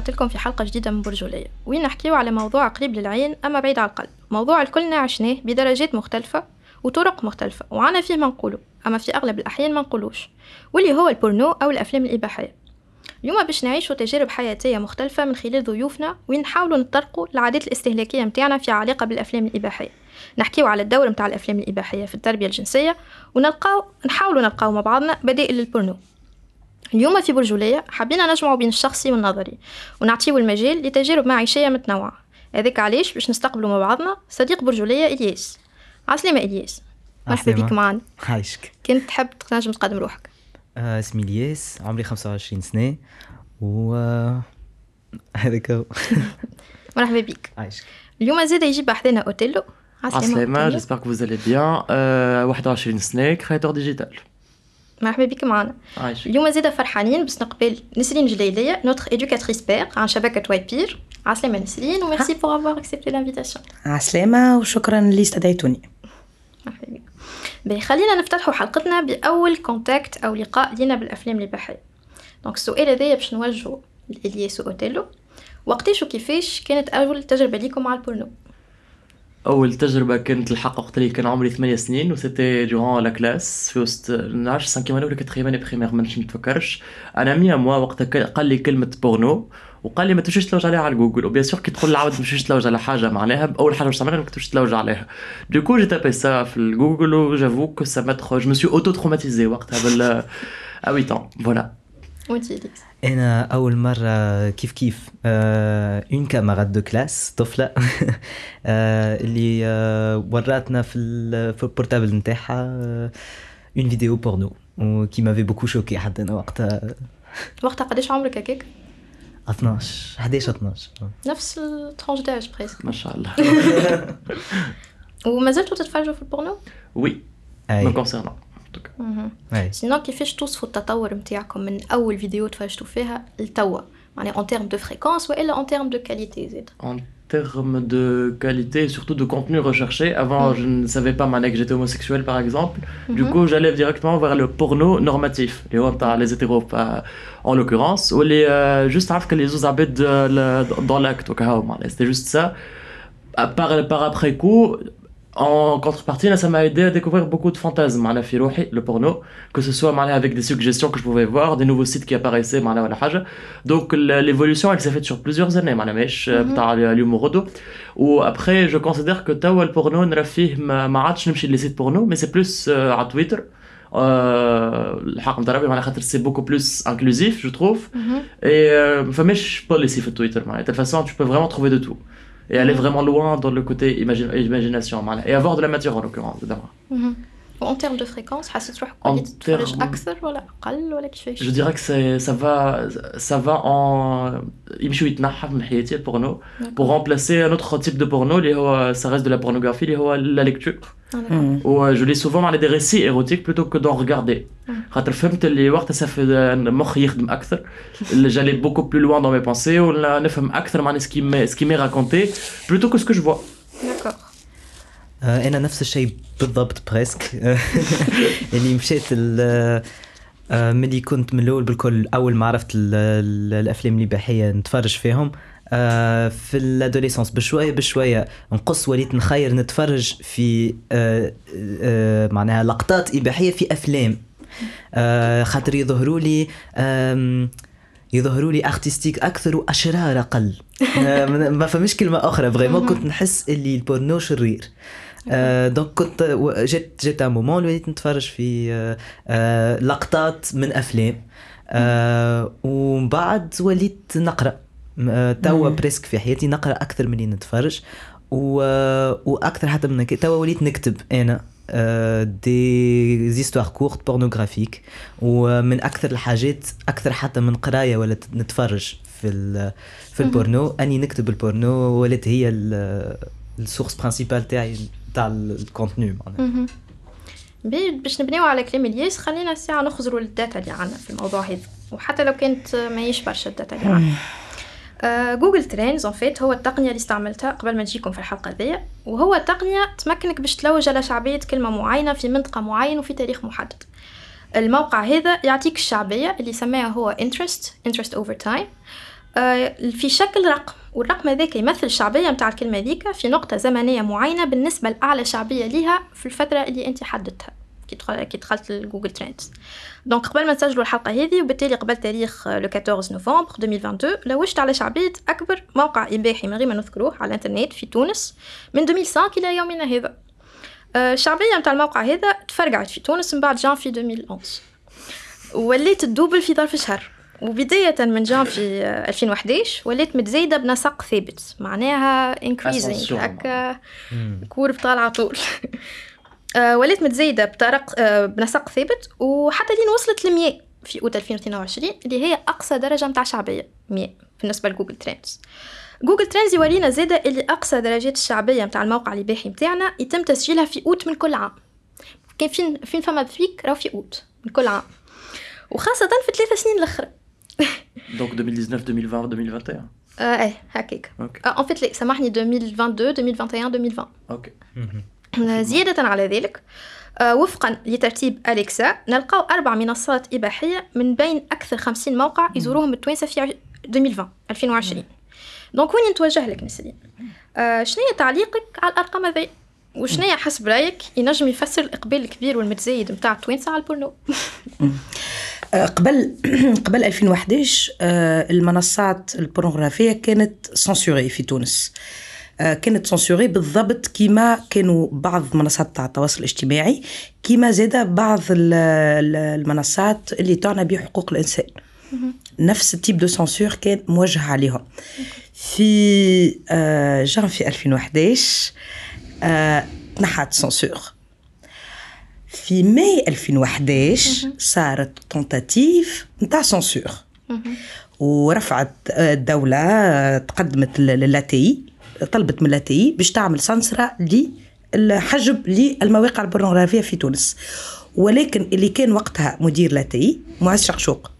رجعت لكم في حلقة جديدة من برجولية. وين نحكيو على موضوع قريب للعين أما بعيد على القلب. موضوع الكلنا عشناه بدرجات مختلفة وطرق مختلفة وعنا فيه ما نقولو أما في أغلب الأحيان ما نقولوش واللي هو البورنو أو الأفلام الإباحية. اليوم باش نعيشوا تجارب حياتية مختلفة من خلال ضيوفنا وين نحاولوا نطرقوا العادات الاستهلاكية متاعنا في علاقة بالأفلام الإباحية. نحكيو على الدور متاع الأفلام الإباحية في التربية الجنسية ونلقاو نحاولوا نلقاو مع بعضنا بدائل للبورنو. اليوم في برجولية حبينا نجمعوا بين الشخصي والنظري ونعطيو المجال لتجارب معيشية متنوعة. هذاك علاش؟ باش نستقبلوا مع بعضنا صديق برجولية إلياس. عسلامة إلياس. مرحبا عسلامة. بك معنا عايشك. كنت تحب تنجم تقدم روحك. آه اسمي إلياس عمري 25 سنة و آه، هذاك هو. مرحبا بك. عايشك. اليوم زاد أوتيلو. عسلامة أوتيلو. j'espère que vous allez bien. euh, 21 سنة créateur digital مرحبا بك معنا. عايش اليوم زاد فرحانين باستقبال نسرين جليلية notre éducatrice paire عن شبكة Y-PEER عسلامة نسرين و merci pour avoir accepté l'invitation عسلامة وشكرا اللي استدعيتوني مرحبا بك. باهي خلينا نفتحوا حلقتنا بأول contact أو لقاء لينا بالأفلام الإباحية donc السؤال هذايا باش نوجهه لإلياس وأوتيلو وقتاش وكيفاش كانت أول تجربة ليكم مع البورنو؟ أول تجربة كانت الحق وقت اللي كان عمري 8 سنين و c'était durant la classe في وسط نعرفش 5 ولا 4 année primaire ما نتفكرش. un ami à moi وقتها قال لي كلمة بورنو وقال لي ما تمشيش تلوج عليها على جوجل و bien sûr كي تقول للعبد ما تمشيش تلوج على حاجة معناها اول حاجة باش تعملها إنك تمشي تلوج عليها. du coup j'ai tapé ça في ال Google و j'avoue que ça m'a je me suis auto traumatisé وقتها à 8 ans voilà وانتي إلياس أنا أول مرة كيف كيف آه une camarade de classe طفلة. آه اللي آه وراتنا في ال- في ال portable نتاعها une vidéo porno و qui m'avait beaucoup choqué حتى أنا وقتها. وقتها قداش عمرك هكاك 12 11 12 نفس ال tranche d'âge presque ما شاء الله. وما زلتوا تتفرجوا في البورنو؟ oui mais concernant مهم. أي سينو كيفاش توصفوا التطور متاعكم من اول فيديو تفرجتوا فيها لتوا معناها اون تيرم دو فريكونس والا اون تيرم دو كاليتي زيد En termes de qualité et surtout de contenu recherché, avant Mm. je ne savais pas maintenant que j'étais homosexuel par exemple. Du Mhm. coup, j'allais directement vers le porno normatif, les hommes, t'as les hétéros pas- en l'occurrence, ou les euh, juste عارف que les autres habitent de- le- dans l'acte, au cas où, معناها. c'était juste ça. À part, par après coup, en contrepartie, là, ça m'a aidé à découvrir beaucoup de fantasmes, معناها في روحي, le porno, que ce soit معناها avec des suggestions que je pouvais voir, des nouveaux sites qui apparaissaient, معناها ولا حاجة. Donc l- l'évolution, elle s'est faite sur plusieurs années, معناها ماهيش Mhm. بتاع اليوم وغدو. وابخي جو كونسيدير كو توا البورنو نرى فيه ما ما عادش نمشي لي سيت بورنو مي سي بلوس على تويتر آه، الحق نتاع ربي معناها خاطر سي بوكو بلوس انكلوزيف جو تروف اي ما فماش بوليسي في تويتر معناها de toute façon tu peux vraiment trouver de tout et aller vraiment loin dans le côté imagination. Et avoir de la matière en l'occurrence, évidemment. Mm -hmm. En termes de fréquence, je dirais que ça va, ça va en pour nous, pour remplacer un autre type de porno, ça reste de la pornographie, la lecture. Ah, mm. Ou euh, je lis souvent des récits érotiques plutôt que d'en regarder. Mm. J'allais beaucoup plus loin dans mes pensées, ce qui m'est raconté plutôt que ce que je vois. D'accord. أنا نفس الشيء بالضبط presque. اللي مشيت ال- آه، ملي كنت من الأول بالكل أول ما عرفت ال- ال- الأفلام الإباحية نتفرج فيهم. آه، في ال adolescence بشوية بشوية نقص وليت نخير نتفرج في آه، آه، معناها لقطات إباحية في أفلام. آه، خاطر يظهروا لي يظهروا لي artistique أكثر وأشرار أقل. آه، ما ما فماش كلمة أخرى vraiment كنت نحس إللي البورنو شرير. آه، donc كنت جيت جيت un moment وليت نتفرج في آه، آه، لقطات من أفلام. آه، ومن بعد وليت نقرأ. توا. presque في حياتي نقرأ أكثر من اللي نتفرج. و... وأكثر حتى من توا وليت نكتب أنا des histoires courtes pornographiques ومن أكثر الحاجات أكثر حتى من قراية ولا نتفرج في ال في البورنو أني نكتب البورنو ولات هي ال source principale تاعي. تاع ال contenu معناها. باش نبنيو على كلام الياس خلينا الساعة نخزروا ال data اللي عنا في الموضوع هذا. وحتى لو كانت ماهيش برشا ال data اللي آه، Google Trends en fait هو التقنية اللي استعملتها قبل ما نجيكم في الحلقة ذي وهو تقنية تمكنك باش تلوج على شعبية كلمة معينة في منطقة معينة وفي تاريخ محدد. الموقع هذا يعطيك الشعبية اللي سماها هو interest interest over time. في شكل رقم والرقم هذاك يمثل الشعبية متاع الكلمة ذيك في نقطة زمنية معينة بالنسبة لأعلى شعبية ليها في الفترة اللي أنت حددتها كي دخل- كي دخلت ل Google Trends. donc قبل ما نسجلوا الحلقة هذه وبالتالي قبل تاريخ le 14 نوفمبر 2022 لوجت على شعبية أكبر موقع إباحي من غير ما نذكروه على الإنترنت في تونس من 2005 إلى يومنا هذا. آه، الشعبية متاع الموقع هذا تفرقعت في تونس من بعد جانفي 2011 وليت تدوبل في ظرف شهر. وبداية من جانفي آه، 2011 وليت متزايدة بنسق ثابت. معناها increasing. هكا كورب طالعة طول. آه، وليت متزايدة بطرق آه، بنسق ثابت وحتى لين وصلت ل 100 في أوت 2022 اللي هي أقصى درجة متاع شعبية 100 بالنسبة ل Google Trends Google Trends يورينا زادة اللي أقصى درجات الشعبية متاع الموقع الاباحي متاعنا يتم تسجيلها في أوت من كل عام. كان فين فين فما pic راهو في أوت من كل عام. وخاصة في ثلاثة سنين الأخرى. donc 2019 2020 2021 آه إيه هكاك en fait لا سامحني 2022 2021 2020 OK زيادة على ذلك وفقا لترتيب أليكسا نلقاو أربع منصات إباحية من بين أكثر 50 موقع يزوروهم التوانسة في عش- 2020 2020 donc وين نتوجه لك نسرين شنو هي تعليقك على الأرقام هذي وشنو هي حسب رايك ينجم يفسر الإقبال الكبير والمتزايد متاع التوانسة على البورنو قبل قبل 2011 آه، المنصات البورنوغرافية كانت censurées في تونس. آه، كانت censurées بالضبط كيما كانوا بعض منصات تاع التواصل الاجتماعي كيما زاد بعض ال- ال- المنصات اللي تعنى بحقوق الإنسان. نفس ال type de censure كان موجه عليهم. في آه، جانفي 2011 آه، تنحت censure في ماي 2011 صارت tentative نتاع censure ورفعت آه، الدولة آه، تقدمت لل ATI طلبت من ال ATI باش تعمل سنسرة للحجب للمواقع البورنوغرافية في تونس. ولكن اللي كان وقتها مدير l'ATI معز شقشوق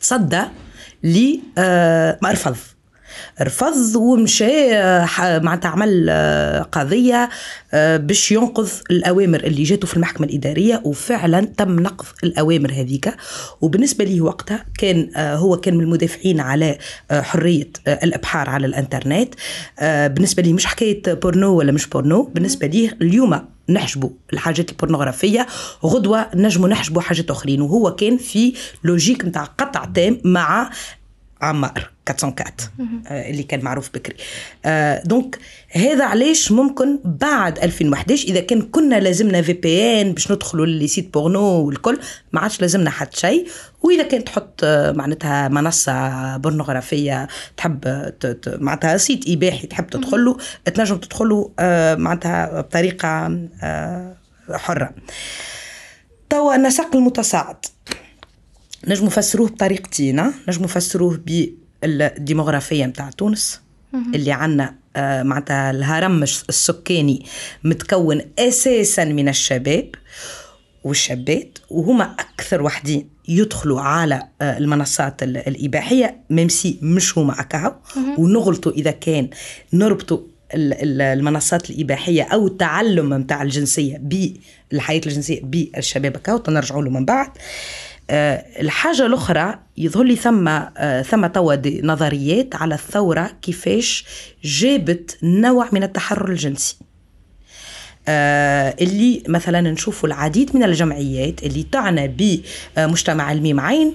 تصدى ل آه، ما رفض رفض ومشى معناتها عمل آه، قضية آه، باش ينقض الأوامر اللي جاته في المحكمة الإدارية وفعلا تم نقض الأوامر هذيك. وبالنسبة لي وقتها كان آه، هو كان من المدافعين على حرية آه، الإبحار على الإنترنت. آه، بالنسبة لي مش حكاية بورنو ولا مش بورنو بالنسبة لي اليوم نحجبوا الحاجات البورنوغرافية غدوة نجموا نحجبوا حاجات أخرين. وهو كان في logique نتاع قطع تام مع عمار. 404 آه، اللي كان معروف بكري. آه، donc هذا علاش ممكن بعد 2011 إذا كان كنا لازمنا VPN باش ندخلوا ل les sites porno والكل ما عادش لازمنا حتى شيء. وإذا كان تحط آه، معناتها منصة بورنوغرافية تحب معناتها سيت إباحي تحب تدخل له تنجم تدخل له آه، معناتها بطريقة حرة. توا النسق المتصاعد نجم نفسروه بطريقتين نجم نفسروه بالديموغرافيه نتاع تونس اللي عندنا آه، معناتها الهرم السكاني متكون أساسا من الشباب والشابات وهما أكثر وحدين يدخلوا على آه، المنصات ال- الإباحية ميمسي مش هما أكاهو. ونغلطوا إذا كان نربطوا ال- ال- المنصات الإباحية أو التعلم متاع الجنسية بالحياة الجنسية بالشباب كاو تنرجعوا له من بعد. آه، الحاجة الأخرى يظهر لي ثم آه، ثم توا نظريات على الثورة كيفاش جابت نوع من التحرر الجنسي. آه، اللي مثلا نشوفوا العديد من الجمعيات اللي تعنى بمجتمع الميم عين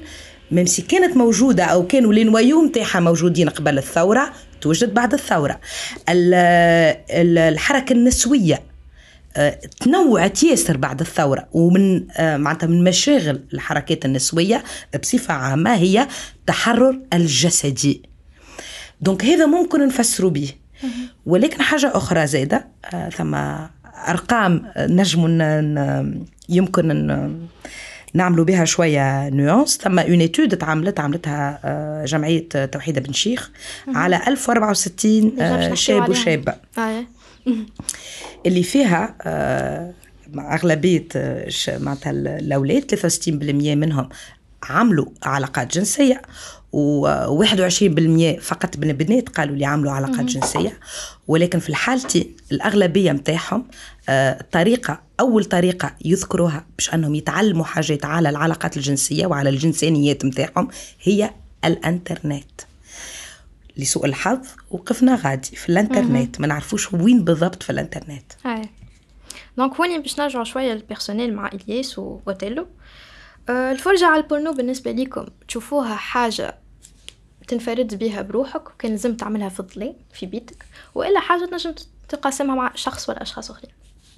ممسي كانت موجودة أو كانوا لنويو متاعها موجودين قبل الثورة توجد بعد الثورة. ال- ال- الحركة النسوية آه، تنوعت ياسر بعد الثورة ومن آه، معناتها من مشاغل الحركات النسوية بصفة عامة هي تحرر الجسدي. دونك هذا ممكن نفسروا به. ولكن حاجة أخرى زادة آه، ثم أرقام نجموا ن- ن- يمكن ن- نعملوا بها شوية nuance ثم une étude تعملت عملتها آه، جمعية توحيد بن شيخ على 1064 déjà باش آه، نحكيو شاب. وشابة. اللي فيها آه، مع أغلبية آه، معناتها ال- الأولاد 63% منهم عملوا علاقات جنسية و21% فقط من البنات قالوا اللي عملوا علاقات جنسية. ولكن في الحالتين الأغلبية متاعهم آه، طريقة أول طريقة يذكروها باش أنهم يتعلموا حاجات على العلاقات الجنسية وعلى الجنسانيات متاعهم هي الإنترنت. لسوء الحظ وقفنا غادي في الانترنت. ما نعرفوش وين بالضبط في الانترنت. donc هوني باش نرجعوا شوية لل personnel مع إلياس واوتيلو آه، الفرجة على البورنو بالنسبة ليكم تشوفوها حاجة تنفرد بيها بروحك وكان لازم تعملها في الظلام في بيتك وإلا حاجة تنجم تقاسمها مع شخص ولا أشخاص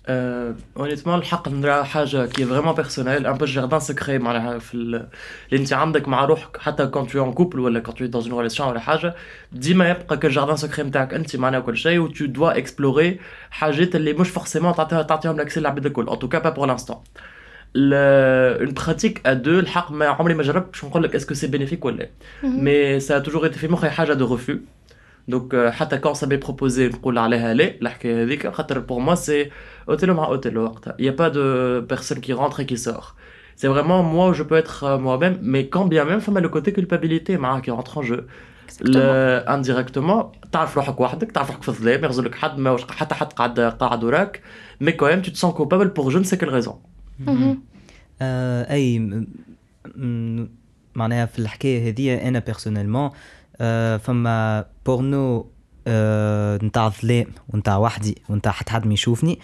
آخرين honnêtement الحق نرى حاجة qui est vraiment personnel un peu jardin secret معناها في ال- اللي أنت عندك مع روحك حتى quand t'es en couple ولا quand t'es dans une relation ولا حاجة ديما يبقى ك jardin secret نتاعك أنت معناها كل شيء و tu dois explorer حاجات اللي مش forcément تعطيها تعطيهم l'accès للعباد الكل. en tout cas pas pour l'instant en pratique à deux الحق ما عمري ما جربت باش نقول لك est-ce que c'est bénéfique ولا لا. مي سا توجور ايتي في مخي حاجة دو ريفو دونك حتى كون سا بي بروبوزي نقول عليها لا الحكاية هذيك خاطر بور موا سي اوتيلو مع اوتيلو وقتها y a pas de personne qui rentre et qui sort c'est vraiment moi où je peux être euh, moi-même mais quand bien même فما le côté culpabilité معاها qui rentre en jeu ل- indirectement تعرف روحك وحدك تعرف روحك في الظلام يغزلك حد ما حتى حد قاعد قاعد وراك mais quand même tu te sens coupable pour je ne sais quelle raison آه اي م- م- معناها في الحكايه هذه انا بيرسونيلمون آه فما بورنو آه نتاع ظلام ونتاع وحدي ونتاع حتى حد ما يشوفني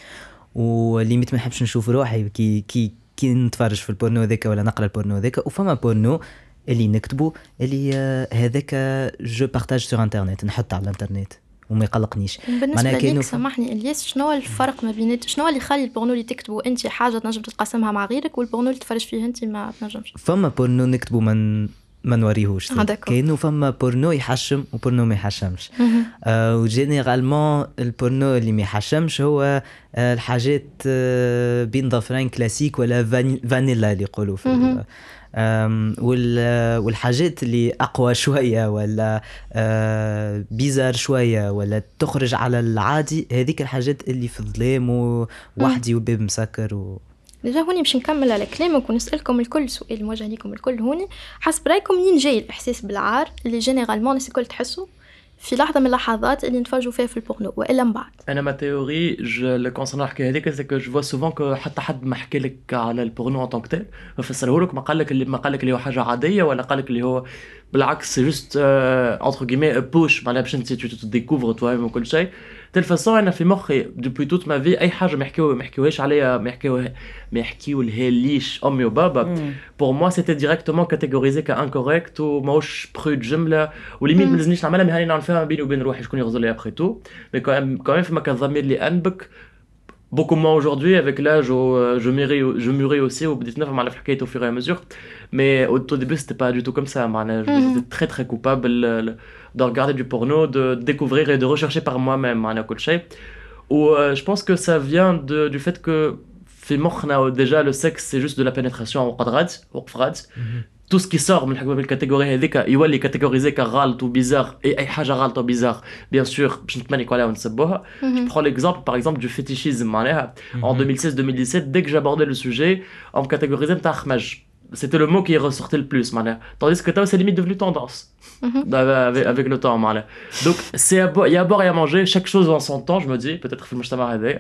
وليميت ما نحبش نشوف روحي كي كي كي نتفرج في البورنو ذاك ولا نقرا البورنو ذاك وفما بورنو اللي نكتبه اللي آه، هذاك je partage sur internet نحط على الانترنت وما يقلقنيش. ليك كأنه- سامحني إلياس شنو هو الفرق ما بين شنو هو اللي يخلي البورنو اللي تكتبه أنت حاجة تنجم تتقاسمها مع غيرك والبورنو اللي تتفرج فيه أنت ما تنجمش؟ فما بورنو نكتبو من ما نوريهوش آه،. كاينو فما بورنو يحشم وبورنو ما يحشمش. آه و généralement ال porno اللي ما يحشمش هو آه الحاجات آه بين ظفرين كلاسيك ولا vani vanilla اللي يقولوا في والحاجات اللي أقوى شوية ولا آه bizarre شوية ولا تخرج على العادي هذيك الحاجات اللي في الظلام ووحدي والباب مسكر و... déjà هوني باش نكمل على كلامك ونسألكم الكل سؤال موجه ليكم الكل. هوني حسب رأيكم منين جاي الإحساس بالعار اللي جينيرالمون الناس الكل تحسوا في لحظة من اللحظات اللي نتفرجوا فيها في البورنو وإلا من بعد؟ أنا ما تيوري اللي كونسيرن الحكاية هذيك سي كو جو سوفون كو حتى حد ما حكى لك على البورنو ان طونك تيل ما فسره لك ما قال لك اللي ما قال لك اللي هو حاجة عادية ولا قال لك اللي هو بالعكس جوست انتر كيمي بوش معناها باش انت تو وكل شيء. تل فاسون أنا في مخي دوبوي توت ما في أي حاجة ما يحكيو ما يحكيوهاش عليا ما يحكيو ما يحكيو ليش أمي وبابا. pour moi c'était directement catégorisé ك incorrect وماهوش prude جملة. و limite ما لازمنيش نعملها mais هاني نعمل فيها بيني وبين روحي شكون يغزر لي après tout mais فما كان ضمير اللي أنبك. beaucoup moins aujourd'hui avec l'âge euh, je mûrais je mûrais aussi au bout de au fur et à mesure. Mais au, tout début c'était pas du tout comme ça j'étais mhm. très très coupable de regarder du porno de découvrir et de rechercher par moi-même ou euh, je pense que ça vient de, du fait que déjà le sexe c'est juste de la pénétration en quadrat وقف غاد tout ce qui sort من الحكاية بالكاتيجوري هذيك يولي كاتيجوريزي كغلط وبيزار اي اي حاجة غلطه وبيزار بيان سور باش نتمنيكو عليها ونسبوها Je prends l'exemple par exemple du fétichisme معناها en 2016-2017 dès que j'abordais le sujet on me catégorisait نتاع خمج c'était le mot qui ressortait le plus معناها tandis que toi c'est limite devenu tendance avec, avec le temps معناها donc c'est à bo- il y a à boire et à manger chaque chose en son temps je me dis peut-être في المجتمع هذا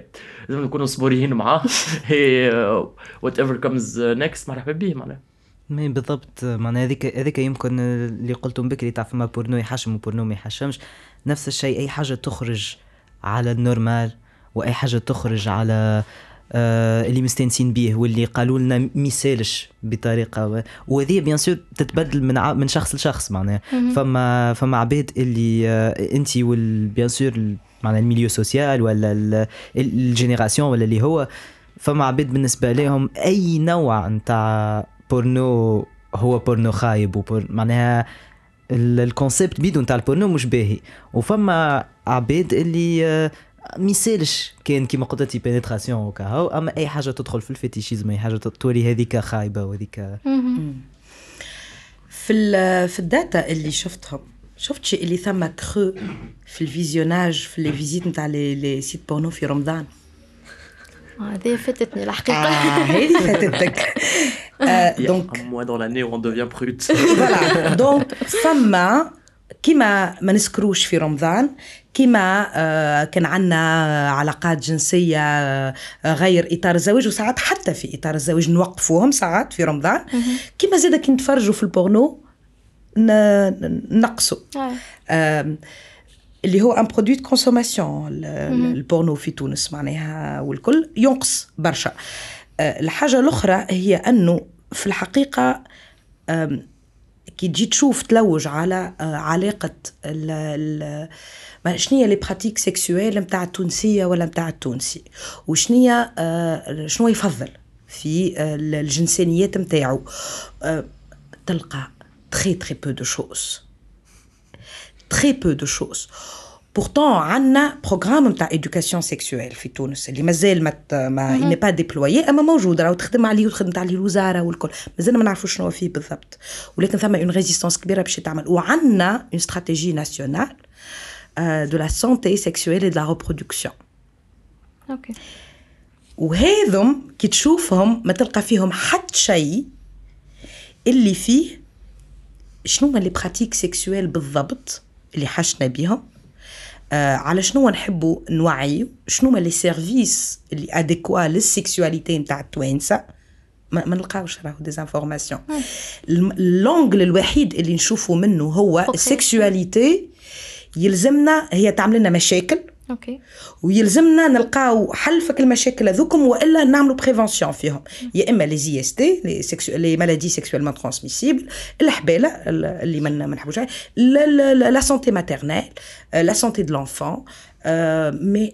لازم نكونوا صبوريين معاه et uh, whatever comes next مرحبا به معناها mais بالضبط معناها هذيك هذيك يمكن اللي قلتم بكري تاع فما بورنو يحشم وبورنو ما يحشمش. نفس الشيء أي حاجة تخرج على ال normal وأي حاجة تخرج على آه اللي مستانسين بيه واللي قالوا لنا ميسالش بطريقة وهذه bien sûr تتبدل من ع... من شخص لشخص معناها. فما فما عباد اللي آه انت bien sûr معناها ال milieu social ولا ال- ال génération ولا اللي هو فما عباد بالنسبة لهم أي نوع نتاع بورنو هو بورنو خايب و pour معناها ال- ال concept بيدو نتاع البورنو مش باهي وفما عباد اللي آه، ما يسالش كان كيما قلت انت pénétration وكهو اما اي حاجة تدخل في ال fétichisme اي حاجة تولي هذيك خايبه وهذيك في في ال data اللي شفتهم شفت شي اللي ثم كخو في ال visionnage في les visites نتاع les sites porno في رمضان هذه فاتتني الحقيقة هذه فاتتك Il y a donc un mois dans l'année où on devient prude. voilà donc فما كيما ما نسكروش في رمضان كيما آه، كان عندنا علاقات جنسية آه، غير إطار الزواج وساعات حتى في إطار الزواج نوقفوهم ساعات في رمضان كيما زادا كي نتفرجوا في البورنو نقصوا. آه. اللي هو un produit de consommation ال porno في تونس معناها والكل ينقص برشا. آه، الحاجة الأخرى هي أنه في الحقيقة آم، كي تجي تشوف تلوج على آه، ما شنيا les pratiques sexuelles نتاع التونسية ولا نتاع التونسي؟ وشنيا آه، شنو يفضل في آه، الجنسانيات نتاعو آه، تلقى très très peu de choses très peu de choses. Pourtant, عندنا programme نتاع education sexuelle في تونس اللي مازال ما ما pas déployé. أما موجود راهو تخدم عليه وتخدم عليه الوزارة والكل. مازلنا ما نعرفوش شنو فيه بالضبط. ولكن ثم une résistance كبيرة باش يتعمل. وعندنا une stratégie nationale de la santé sexuelle de la reproduction. ok. وهذم كي تشوفهم ما تلقى فيهم حتى شيء اللي فيه شنو هما les pratiques sexuelles بالضبط اللي حاشتنا بيهم. على شنو نحبوا نوعيو شنو هما les services اللي adéquats لل sexualité نتاع التوانسة؟ ما, ما نلقاوش راهو des informations ال angle الوحيد اللي نشوفوا منه هو. ال sexualité يلزمنا هي تعمل لنا مشاكل ok ويلزمنا نلقاو حل فك المشاكل هذوكم وإلا نعملوا prévention فيهم. يا إما les IST les sexu- les maladies sexuellement transmissibles الحبالة اللي ما نحبوش la santé maternelle la santé de l'enfant mais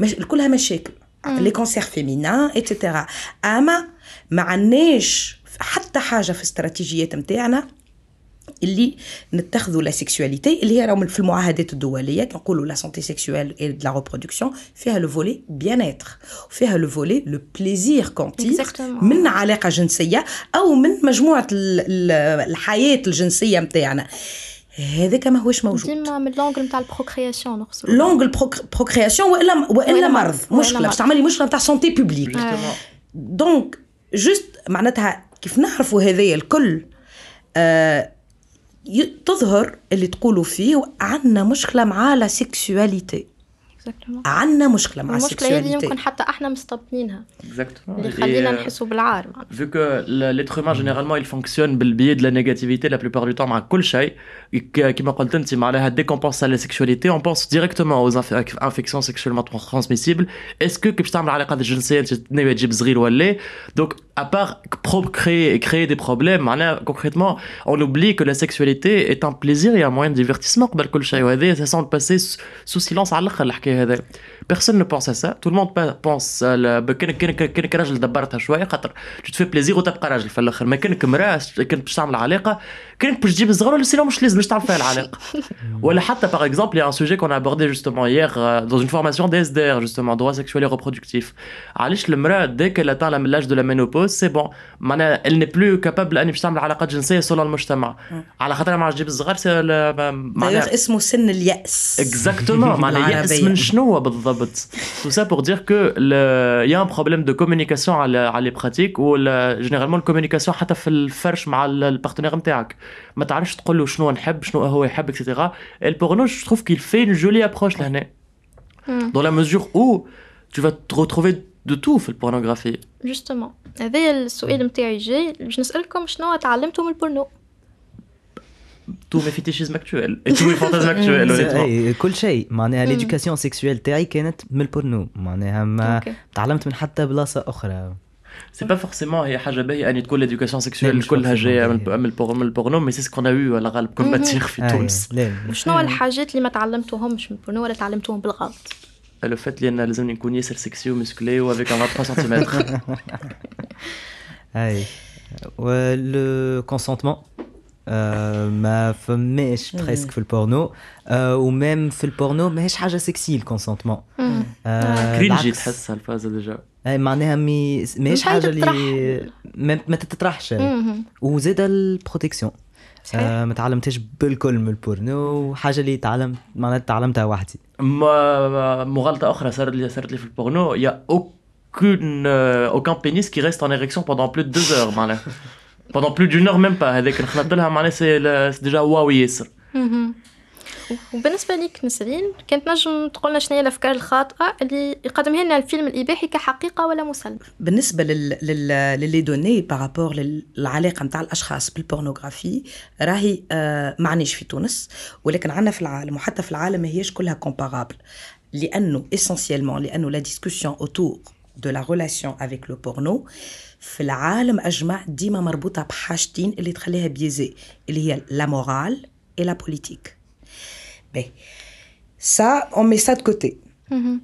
مش كلها مشاكل. les cancers féminins etc. أما ما عندناش حتى حاجة في الاستراتيجيات نتاعنا اللي نتخذوا la sexualité اللي هي راهم في المعاهدات الدولية كنقولوا la santé sexuelle et la reproduction فيها le volet bien-être فيها le volet le plaisir Exactement. من علاقة جنسية أو من مجموعة ال- ال- الحياة الجنسية نتاعنا هذاك ما هوش موجود ديما من l'angle نتاع ال procréation نقصد l'angle procréation وإلا وإلا مرض مشكله. باش تعملي مشكله نتاع santé publique. donc juste معناتها كيف نعرفوا هذايا الكل آه تظهر اللي تقولوا فيه عندنا مشكلة مع la sexualité عندنا مشكله مع المشكله هذه السيكسواليتي يمكن حتى احنا مستبطنينها Exactement. اللي Et, خلينا euh, نحسوا بالعار معناها. Vu que le- l'être humain, généralement, il fonctionne بالbiais de la négativité la plupart du temps مع كل شيء ك- كما قلت انت معناها dès qu'on pense à la sexualité on pense directement aux inf- infections sexuellement tran- transmissibles est-ce que كي باش تعمل علاقات جنسيه انت تنوي تجيب صغير ولا donc à part procréer et créer des problèmes معناها concrètement on oublie que la sexualité est un plaisir et un moyen de divertissement قبل كل شيء وهذا ça semble passer sous- sous silence على الاخر الحكايه هذا. Le monde pa- pense à la- كانك كانك كانك راجل دبرتها شوية خاطر te fais plaisir وتبقى راجل في الآخر. ما كانك امراه كنت باش تعمل علاقة كانك باش تجيب الصغار سينو مش لازم مش تعرف فيها العلاق ولا حتى باغ اكزومبل ان سوجي كون ابوردي جوستومون ايغ دون اون فورماسيون دي اس دي ار جوستومون دوا سيكشوالي ريبرودكتيف علاش المراه دي كي تعلم l'âge de la ménopause c'est bon معناها elle n'est plus capable اني باش تعمل علاقات جنسيه selon المجتمع على خاطر ما تجيب الصغار c'est معناها اسمه سن الياس exactement معناها الياس من شنو بالضبط tout ça pour dire que y a un problème de communication على les pratiques ولا généralement ال communication حتى في الفرش مع ال partenaire نتاعك ما تعرفش تقول له شنو نحب شنو هو يحب etc. Et le porno je trouve qu'il fait une jolie approche لهنا مم. dans la mesure où tu vas te retrouver de tout في ال pornographie justement هذايا السؤال نتاعي جاي باش نسألكم شنو تعلمتوا من ال porno tous mes fétichismes actuels. Et tous mes fantasmes actuels honnêtement. أي، كل شيء. معناها l'éducation sexuelle تاعي كانت من البورنو معناها ما ok. تعلمت من حتى بلاصة أخرى. C'est pas forcément هي حاجة باهية أن تكون l'éducation لا، sexuelle مش كلها forcément جاية من باهية. من ال por- من ال porno mais c'est ce qu'on a eu على الغالب كل matière في أي، تونس لا وشنو الحاجات اللي ما تعلمتوهمش من البورنو ولا تعلمتوهم بالغلط؟ le fait اللي أنا لازمني نكون ياسر sexy و musclé و avec un 3 سنتيمتر اي و le consentement آه ما فماش presque في البورنو آه و même في البورنو ماهيش حاجة sexy ال consentement آه cringy بالعكس. تحسها الفازه déjà أي معناها mais ماهيش مش حاجة تطرح. اللي ما, ما تتطرحش مهم. وزاد ال protection صحيح. آه ما تعلمتش بالكل من البورنو حاجة اللي تعلمت معناتها تعلمتها وحدي ما مغالطه أخرى صارت لي صارت لي في ال porno il y a aucune euh, aucun pénis qui reste en érection pendant plus de deux heures pendant plus d'une heure même pas هذاك نخلط لها معناها c'est déjà waouh ياسر مهم. وبالنسبة ليك نسرين كانت نجم تقولنا شنو هي الأفكار الخاطئة اللي يقدمها لنا الفيلم الإباحي كحقيقة ولا مسلم؟ بالنسبة لل لل لل données par rapport للعلاقة نتاع الأشخاص بال pornographie راهي آه معنيش في تونس ولكن عندنا في العالم وحتى في العالم ما هيش كلها comparables لأنه essentiellement لأنه la discussion autour de la relation avec le porno في العالم أجمع ديما مربوطة بحاجتين اللي تخليها biaisée اللي هي la morale et la politique باهي ça on met ça de côté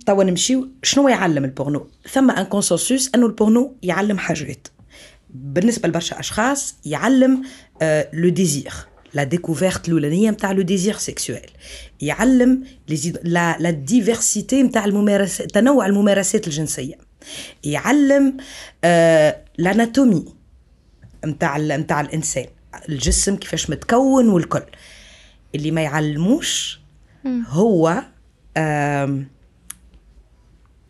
توا نمشيو شنو يعلم البورنو ثم un consensus أنه البورنو يعلم حاجات. بالنسبة لبرشا أشخاص يعلم le désir la découverte الأولانية نتاع le désir sexuel يعلم la la diversité نتاع الممارسات تنوع الممارسات الجنسية. يعلم آه ال anatomie نتاع نتاع الانسان الجسم كيفاش متكون والكل. اللي ما يعلموش هو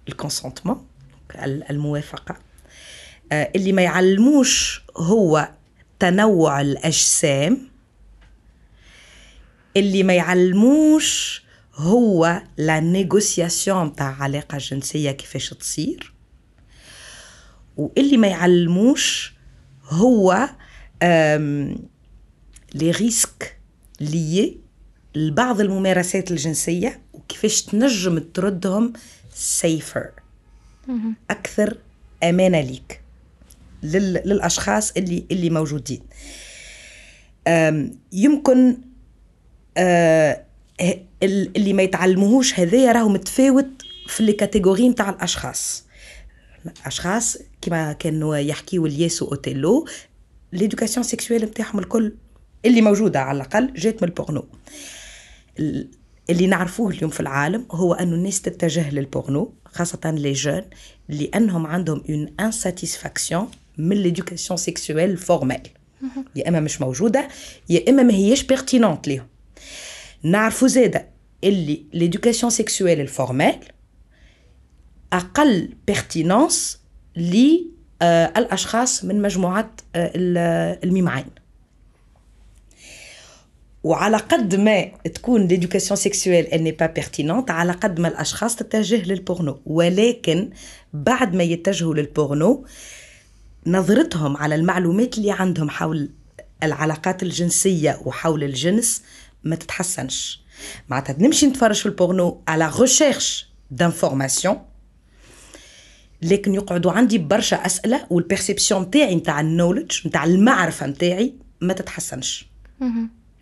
ال consentement ال- الموافقة. آه، اللي ما يعلموش هو تنوع الأجسام. اللي ما يعلموش هو la négociation تاع علاقة جنسية كيفاش تصير. واللي ما يعلموش هو les risques liés لبعض الممارسات الجنسية وكيفاش تنجم تردهم safer أكثر أمانة ليك لل... للأشخاص اللي اللي موجودين. أم، يمكن آه، اللي ما يتعلموهوش هذايا راهو متفاوت في ال catégories نتاع الأشخاص. اشخاص كما كانوا يحكيوا الياس اوتيلو l'éducation sexuelle نتاعهم الكل اللي موجوده على الاقل جات من البورنو ال- اللي نعرفوه اليوم في العالم هو أنه الناس تتجه للبورنو خاصة les jeunes لانهم عندهم une insatisfaction من l'éducation sexuelle formelle يا إما مش موجودة يا إما ما هيش pertinente ليهم. نعرفوا زادة اللي l'éducation sexuelle ال formelle أقل pertinence للاشخاص من مجموعه آه، ال- الميم عين. وعلى قد ما تكون l'éducation sexuelle n'est pas pertinente على قد ما الأشخاص تتجه للبورنو ولكن بعد ما يتجهوا للبورنو نظرتهم على المعلومات اللي عندهم حول العلاقات الجنسية وحول الجنس ما تتحسنش. معناتها نمشي نتفرج في البورنو على recherche d'information لكن يقعدوا عندي برشا أسئلة وال perception نتاعي نتاع ال knowledge نتاع المعرفة نتاعي ما تتحسنش.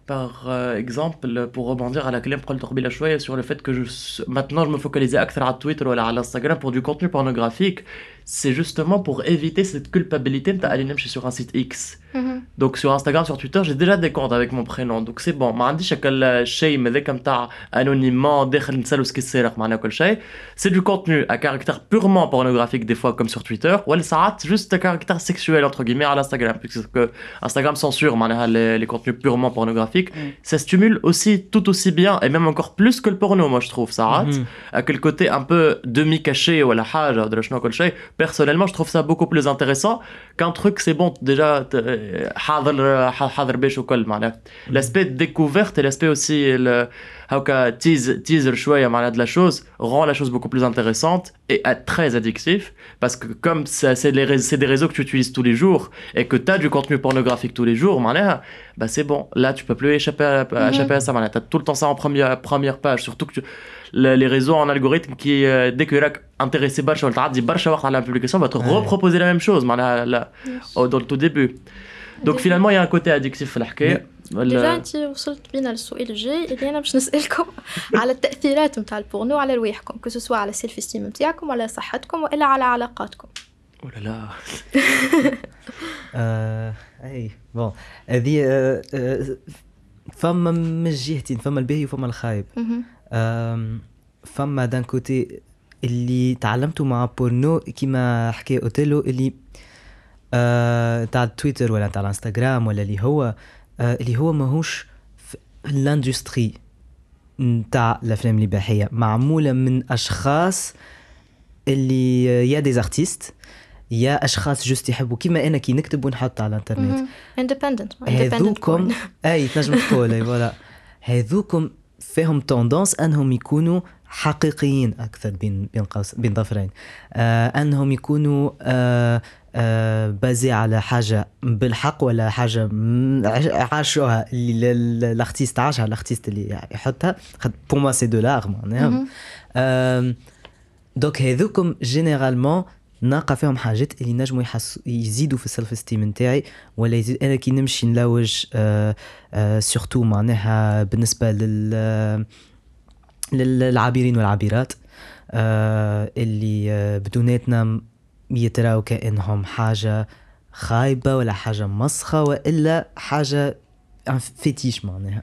Par euh, exemple, pour rebondir à la كلام قلت قبيله شوية sur le fait que je, maintenant je me focalisais أكثر على تويتر ولا على انستغرام pour du contenu pornographique, c'est justement pour éviter cette culpabilité نتاع اللي نمشي sur un site X. Donc sur Instagram, sur Twitter, j'ai déjà des comptes avec mon prénom. Donc c'est bon. ما عنديش هكا الشيء هذاك نتاع anonymement داخل نسالو سكي سارق معناها كل شيء. C'est du contenu à caractère purement pornographique des fois comme sur Twitter. ولا ساعات juste à caractère sexuel entre guillemets à l'Instagram puisque Instagram censure معناها les, les contenus purement pornographiques. Ça stimule aussi tout aussi bien et même encore plus que le porno moi je trouve ساعات. Mhm. à quel côté un peu demi-caché ou la حاجة ولا شنو كل شيء. personnellement, je trouve ça beaucoup plus intéressant qu'un truc, c'est bon, déjà, euh, euh, mm-hmm. l'aspect découverte et l'aspect aussi. هكا tease teaser شوية معناها de la chose rend la chose beaucoup plus intéressante et euh, très addictif parce que comme ça, c'est les rés- c'est des réseaux que tu utilises tous les jours et que tu as du contenu pornographique tous les jours معناها bah c'est bon là tu peux plus échapper à, à- échapper à ça معناها t'as tout le temps ça en première première page surtout que tu, le- les réseaux en algorithme qui euh, dès que راك intéressé برشا ولا تعدي برشا وقت على la publication va te Ouais. reproposer la même chose معناها là, au- dans le tout début Il y a un côté addictif في الحكاية ديجا انت وصلت بينا للسؤال الجاي اللي أنا باش نسالكم على التاثيرات نتاع البورنو على رواحكم que ce soit على ال self-esteem نتاعكم ولا صحتكم والا على علاقاتكم ولا لا اي bon هذه فما من جهتين فما الباهي وفما الخايب فما d'un côté اللي تعلمته مع بورنو كيما حكى اوتيلو اللي آه تاع تويتر ولا تاع الانستغرام ولا اللي هو آه اللي هو ماهوش في ال industry نتاع الأفلام الإباحية. معمولة من أشخاص اللي يا des artistes يا أشخاص juste يحبوا. كيما أنا كي نكتب ونحط على الإنترنت. independent. هذوكم. أي تنجم تقول أي voilà. هذوكم فيهم tendance أنهم يكونوا حقيقيين. أكثر بين بين قوس بين ظفرين آه أنهم يكونوا آه آه basés على حاجة بالحق ولا حاجة عاشوها اللي ال- ال- ال artiste عاشها ال artiste اللي يحطها. pour moi c'est deux معناها donc هذوكم généralement نلقى فيهم حاجات اللي نجموا يزيدوا في ال self-esteem نتاعي ولا يزيد أنا كي نمشي نلوج آه آه surtout معناها بالنسبة لل آه، للعابرين والعابرات آه اللي آه بدوناتنا يتراو كانهم حاجة خايبة ولا حاجة مسخة وإلا حاجة fétiche معناها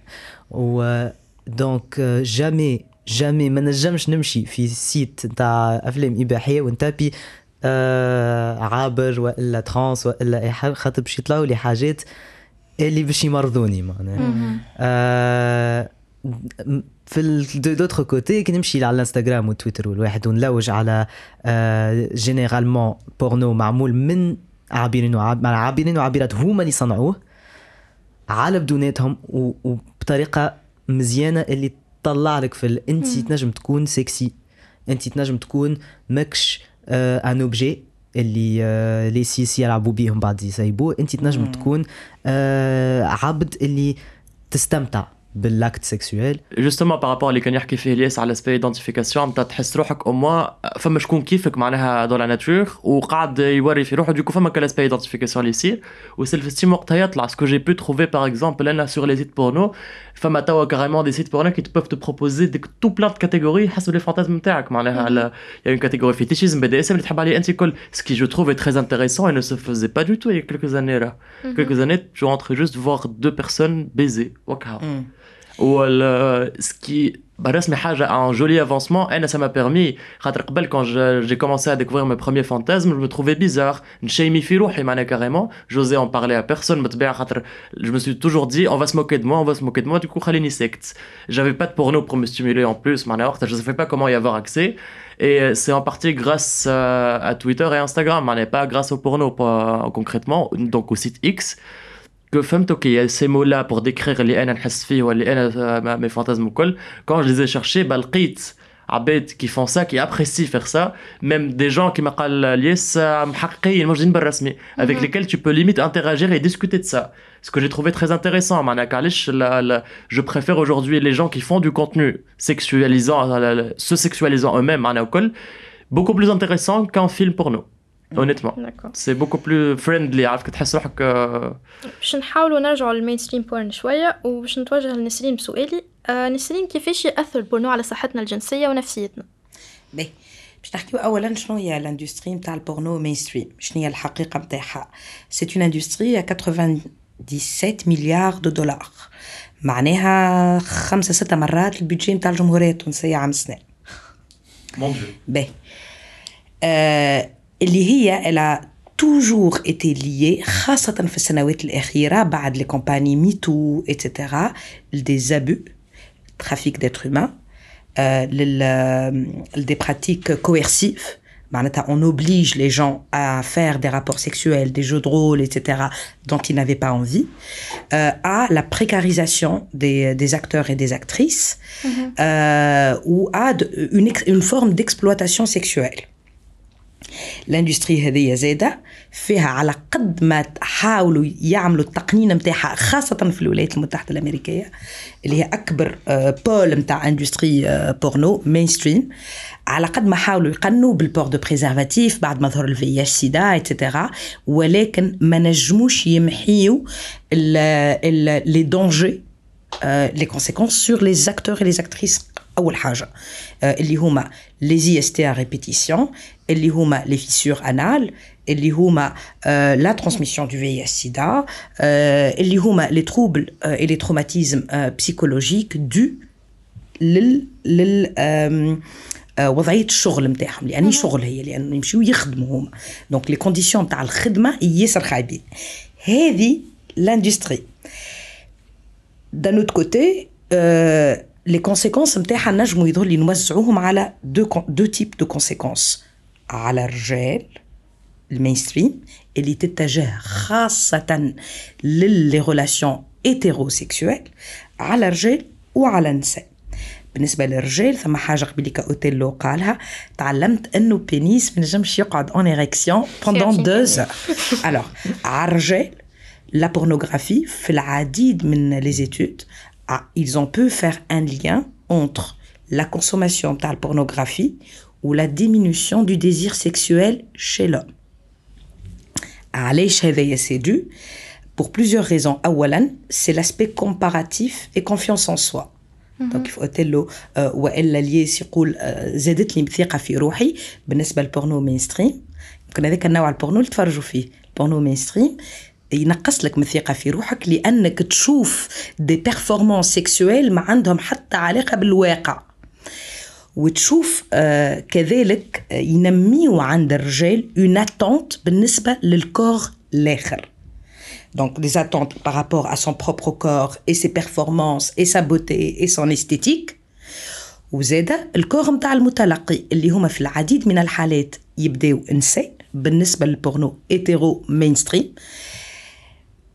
و donc jamais jamais ما نجمش نمشي في site نتاع أفلام إباحية ون taper آه عابر وإلا trans وإلا أي حاجة خاطر باش يطلعوا لي حاجات اللي باش يمرضوني معناها. آه، في d'autre côté كي نمشي على الانستغرام والتويتر والواحد ونلوج على généralement porno معمول من عابرين عابرين وعابرات هما اللي صنعوه على بدوناتهم و- وبطريقه مزيانه اللي تطلع لك في انت تنجم تكون سكسي انت تنجم تكون ماكش un objet اللي les cis يلعبوا بيهم بعد يسيبوه انت تنجم تكون عبد اللي تستمتع ب l'acte sexuel justement par rapport اللي كان يحكي فيه الياس على cette identification نتاع تحس روحك أو موا فما شكون كيفك معناها dans la nature وقاعد يوري في روحه donc فما كان cette identification اللي يصير و self-esteem وقتها يطلع ce que j'ai pu trouver par exemple أنا sur les sites porno فما توا carrément des sites porno qui peuvent te proposer des tout plein de catégories حسب les fantasmes نتاعك معناها il y a une catégorie fétichisme BDSM اللي تحب عليه انت كل ce que je trouve très intéressant et ne se faisait pas du tout il y a quelques années là. Quelques années tu rentres juste voir deux personnes baiser وكها ou ce qui bah, un joli avancement. Ça m'a permis quand j'ai commencé à découvrir mes premiers fantasmes je me trouvais bizarre. carrément. J'osais en parler à personne je me suis toujours dit on va se moquer de moi on va se moquer de moi. Du coup secte. J'avais pas de porno pour me stimuler en plus je ne savais pas comment y avoir accès. Et c'est en partie grâce à Twitter et Instagram pas grâce au porno pas concrètement. Donc au site X que فهمت اوكي il y a ces mots là pour décrire اللي انا نحس فيه واللي انا mes fantasmes الكل quand je les ai cherchés bah, لقيت عباد qui font ça qui apprécient faire ça même des gens qui قال الياس محققين موجودين بالرسمي avec lesquels tu peux limite interagir et discuter de ça ce que j'ai trouvé très intéressant معناها علاش la- la- je préfère aujourd'hui les gens qui font du contenu sexualisant la- la- se sexualisant eux-mêmes معناها الكل beaucoup plus intéressant qu'un film porno Honnêtement. D'accord. c'est beaucoup plus friendly عرفت تحس روحك باش نحاولوا نرجعوا لل mainstream porn شوية وباش نتوجه لنسرين بسؤالي آه نسرين كيفاش يأثر البورنو على صحتنا الجنسية ونفسيتنا؟ باهي باش نحكيو اولا شنو هي ال industry نتاع ال porno mainstream شنو هي الحقيقة نتاعها c'est une industrie 97 milliards de dollars معناها خمسة ستة مرات ال budget نتاع الجمهورية التونسية عام dieu. باهي آه اللي هي elle a toujours été liée خاصة في السنوات الأخيرة بعد لي كومباني ميتو اتسيتيرا des abus trafic d'êtres humains euh, لل- des pratiques coercives معناتها on oblige les gens à faire des rapports sexuels, des jeux de rôle, etc., dont ils n'avaient pas envie, euh, à la précarisation des, des acteurs et des actrices, euh, ou à de- une, ex- une forme d'exploitation sexuelle. ال industry هذه زاده فيها على قد ما حاولوا يعملوا التقنين نتاعها خاصة في الولايات المتحدة الأمريكية اللي هي أكبر آه، pôle نتاع industrie آه، porno mainstream على قد ما حاولوا يقنوا بال port de préservatif بعد ما ظهر ال VIH SIDA et cetera ولكن ما نجموش يمحيوا les dangers les conséquences sur les acteurs et les actrices. أول حاجة آه، اللي هما les IST répétition اللي هما les fissures anales اللي هما آه، la transmission de VIH SIDA آه، اللي هما les troubles et les traumatismes psychologiques de لل لل آم، آه، وضعية الشغل نتاعهم لأن شغل هي لأنه يمشيو يخدموا هما. donc les conditions نتاع الخدمة ياسر خايبين هذه l'industrie d'un autre côté euh, les conséquences نتاعها نجموا يظهر لي نوزعوهم على deux deux types de conséquences على الرجال ال mainstream اللي تتجه خاصة ل les relations hétérosexuelles على الرجال وعلى النساء بالنسبة للرجال ثم حاجة قبليك أوتيلو قالها تعلمت أنه بينيس ما نجمش يقعد اون إريكسيون pendant C'est deux heures. Alors على الرجال la pornographie في العديد من les études ah, ils ont pu faire un lien entre la consommation de la pornographie ou la diminution du désir sexuel chez l'homme علاش هذايا سي دو pour plusieurs raisons اولا c'est l'aspect comparatif et confiance en soi دونك كيف قلت له آه، والا الياس يقول آه، زادت لي ثقه في روحي بالنسبه للبورنو مين ستريم يمكن هذاك النوع البورنو اللي تفرجوا فيه البورنو مين ستريم ينقص لك من الثقة في روحك لأنك تشوف des performances sexuelles ما عندهم حتى علاقة بالواقع. وتشوف آه كذلك آه، ينميوا عند الرجال une attente بالنسبة لل corps الآخر. Donc des attentes par rapport à son propre corps et ses performances et sa beauté et son وزادة ال corps متاع المتلقي اللي هما في العديد من الحالات يبداو نساء بالنسبة لل porno hétéro mainstream آه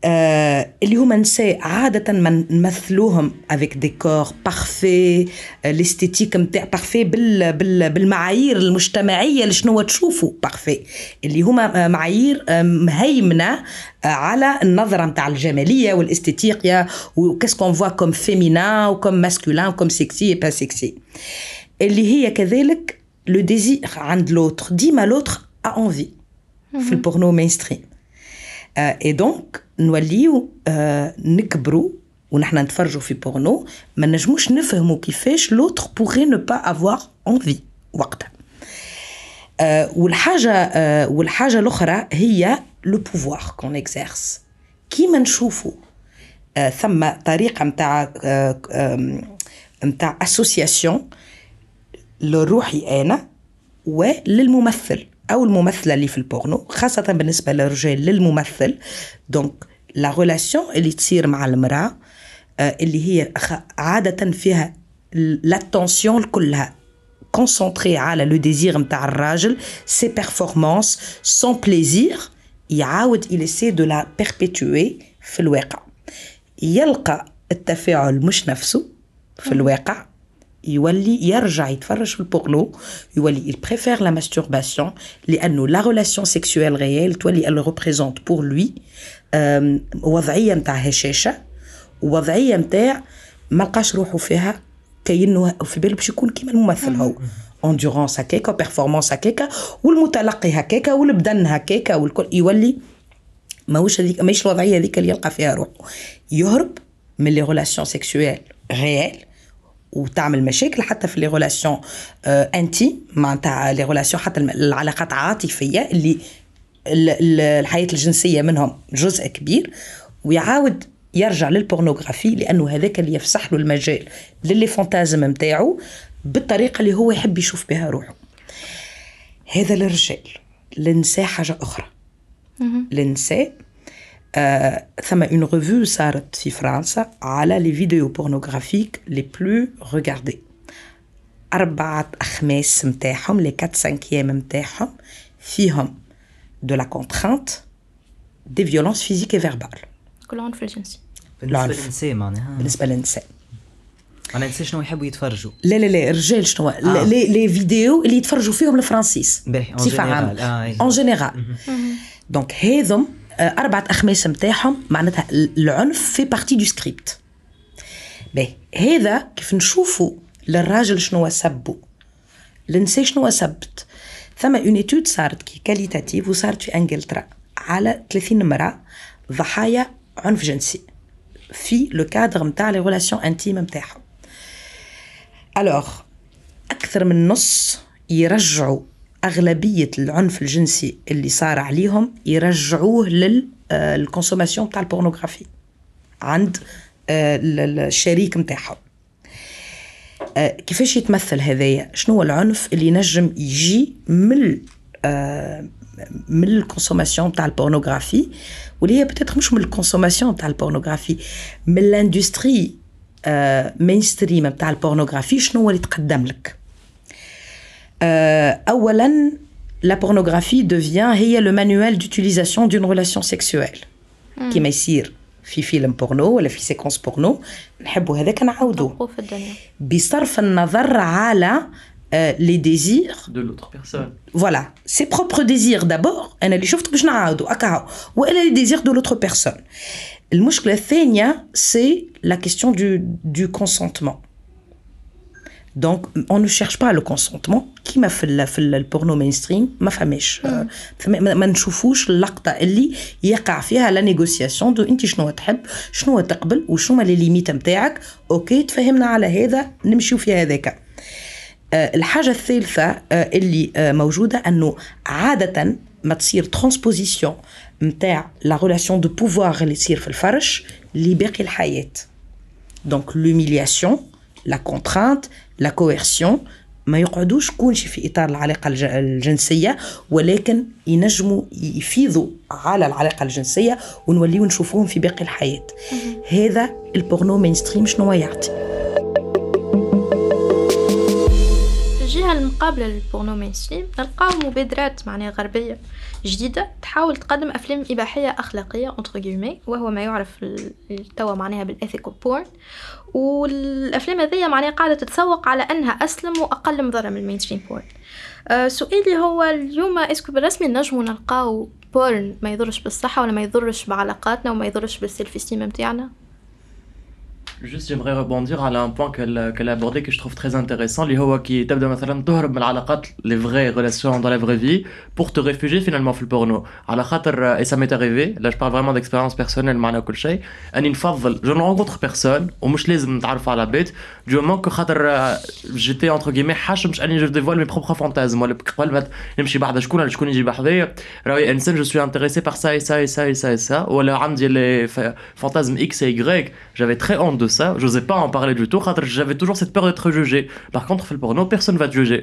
اللي هما نساء عادة ما نمثلوهم avec des corps parfaits ال esthétique نتاع parfait بال بال بالمعايير المجتمعية اللي شنو تشوفوا parfait اللي هما آه، معايير آه، مهيمنة آه، على النظرة نتاع الجمالية والاستيتيقية وكاس كون فوا كوم فيمينا وكوم ماسكولين وكوم سيكسي اي با سيكسي اللي هي كذلك لو ديزير عند لوتر ديما لوتر ا انفي في البورنو مينستريم اي دونك نوليو آه، نكبروا ونحن نتفرجوا في بورنو ما نجموش نفهموا كيفاش لوتر بوغي نو با افوار envie وقتها. آه، والحاجة والحاجة الأخرى هي le pouvoir qu'on exerce كيما نشوفوا ثم طريقة نتاع نتاع association لروحي أنا وللممثل أو الممثلة اللي في البورنو خاصة بالنسبة للرجال للممثل. donc la relation اللي تصير مع المرأة آه، اللي هي عادة فيها لاتونسيون كلها كونسونتري على لو ديزير نتاع الراجل سي بيرفورمانس سون بليزير يعاود يلسي دو لا بيربيتوي في الواقع. يلقى التفاعل مش نفسه في الواقع. يولي يرجع يتفرج في البورنو يولي il préfère la masturbation لأنه لا ريلاسيون سيكسويل ريال تولي elle représente pour lui آم، وضعية نتاع هشاشة ووضعية نتاع ما لقاش روحه فيها كأنه في باله باش يكون كيما الممثل هو. endurance هكاكا و performance هكاكا والمتلقي هكاكا والبدن هكاكا والكل يولي ماهوش هذيك ماهيش الوضعية هذيك اللي يلقى فيها روحه. يهرب من les relations sexuelles réelles وتعمل مشاكل حتى في les relations انتي معناتها les relations حتى العلاقات عاطفية اللي ال- ال- الحياة الجنسية منهم جزء كبير ويعاود يرجع لل pornographie لأنه هذاك اللي يفسح له المجال ل les fantasmes نتاعو بالطريقة اللي هو يحب يشوف بها روحه. هذا للرجال للنساء حاجة أخرى. للنساء ثم une revue صارت في فرنسا على les vidéos pornographiques les plus regardées أربعة أخماس متاعهم les 4 cinquièmes متاعهم فيهم de la contrainte des violences physiques et verbales كل عنف الجنسي بالنسبة العنف. للنساء معناها. بالنسبة للنساء أنا نسيت شنو يحبوا يتفرجوا. لا لا لا الرجال شنو آه. آه. les, les vidéos اللي يتفرجوا فيهم الفرنسيس. باهي، en بصفة général. عامة آه، أي. en général donc هذم آه، أربعة أخماس متاعهم معناتها العنف في partie du script باهي هذا كيف نشوفوا للراجل شنو سبوا النساء شنو سبت. ثم une étude صارت qui qualitative وصارت في انجلترا على 30 امرأة ضحايا عنف جنسي في le cadre نتاع les relations intimes نتاعهم alors أكثر من نص يرجعوا أغلبية العنف الجنسي اللي صار عليهم يرجعوه لل consommation بتاع ال pornographie عند آه، ال- ال- الشريك نتاعهم آه، كيفاش يتمثل هذايا؟ شنو هو العنف اللي ينجم يجي من آه، من ال consommation تاع ال pornographie؟ واللي هي peut-être مش من ال consommation تاع ال pornographie من ال industry mainstream تاع ال pornographie شنو هو اللي تقدم لك؟ Euh, اولا la pornographie devient هي le manuel d'utilisation d'une relation sexuelle. كيما يصير في فيلم بورنو ولا في séquence porno نحبوا هذاك نعاودوه موقوف الدنيا بصرف النظر على les désirs de l'autre personne. voilà ses propres désirs d'abord أنا اللي شفته باش نعاودو اكاهو والا les désirs de l'autre personne المشكلة الثانية c'est la question de de consentement donc on ne cherche pas le consentement كيما في في ال- ال porno mainstream ما فماش فما- ما نشوفوش اللقطه اللي يقع فيها la négociation de انت شنو تحب شنو تقبل وشنو les limites نتاعك OK تفهمنا على هذا نمشيو في هذاك الحاجة الثالثة آه، اللي موجودة أنه عادة ما تصير transposition متاع la relation de pouvoir اللي تصير في الفرش لباقي الحياة donc l'humiliation la contrainte la coercition ما يقعدوش كلشي في إطار العلاقة الج- الجنسية ولكن ينجموا يفيضوا على العلاقة الجنسية ونوليو نشوفوهم في باقي الحياة. هذا ال porno mainstream شنو يعطي؟ في الجهة المقابلة لل porno mainstream نلقاو مبادرات معناها غربية جديدة تحاول تقدم أفلام إباحية أخلاقية guillemets وهو ما يعرف توا معناها بال ethical porn والأفلام هذيا معناها قاعدة تتسوق على أنها أسلم وأقل مضرة من ال mainstream porn. أه سؤالي هو اليوم est-ce que بالرسمي نجمو نلقاو porn ما يضرش بالصحة ولا ما يضرش بعلاقاتنا وما يضرش بال self-esteem متاعنا؟ Juste, j'aimerais rebondir à un point qu'elle qu'elle a abordé que je trouve très intéressant, اللي هو كي تبدا مثلا تهرب من العلاقات les vraies relations dans la vraie vie pour te réfugier finalement في البورنو على خاطر et ça m'est arrivé là je parle vraiment d'expérience personnelle معنا كل شيء اني نفضل je ne rencontre personne ومش لازم نتعرف على بيت du moment que خاطر j'étais entre guillemets حاش مش اني je dévoile mes propres fantasmes ولا قبل ما نمشي بعد شكون ولا شكون يجي بحذايا راهي انسان je suis intéressé par ça et ça et ça et ça et ça ولا عندي les fa- fantasmes X et Y j'avais très honte de ça j'osais pas en parler du tout خاطر j'avais toujours cette peur d'être jugé par contre في البورنو personne va te juger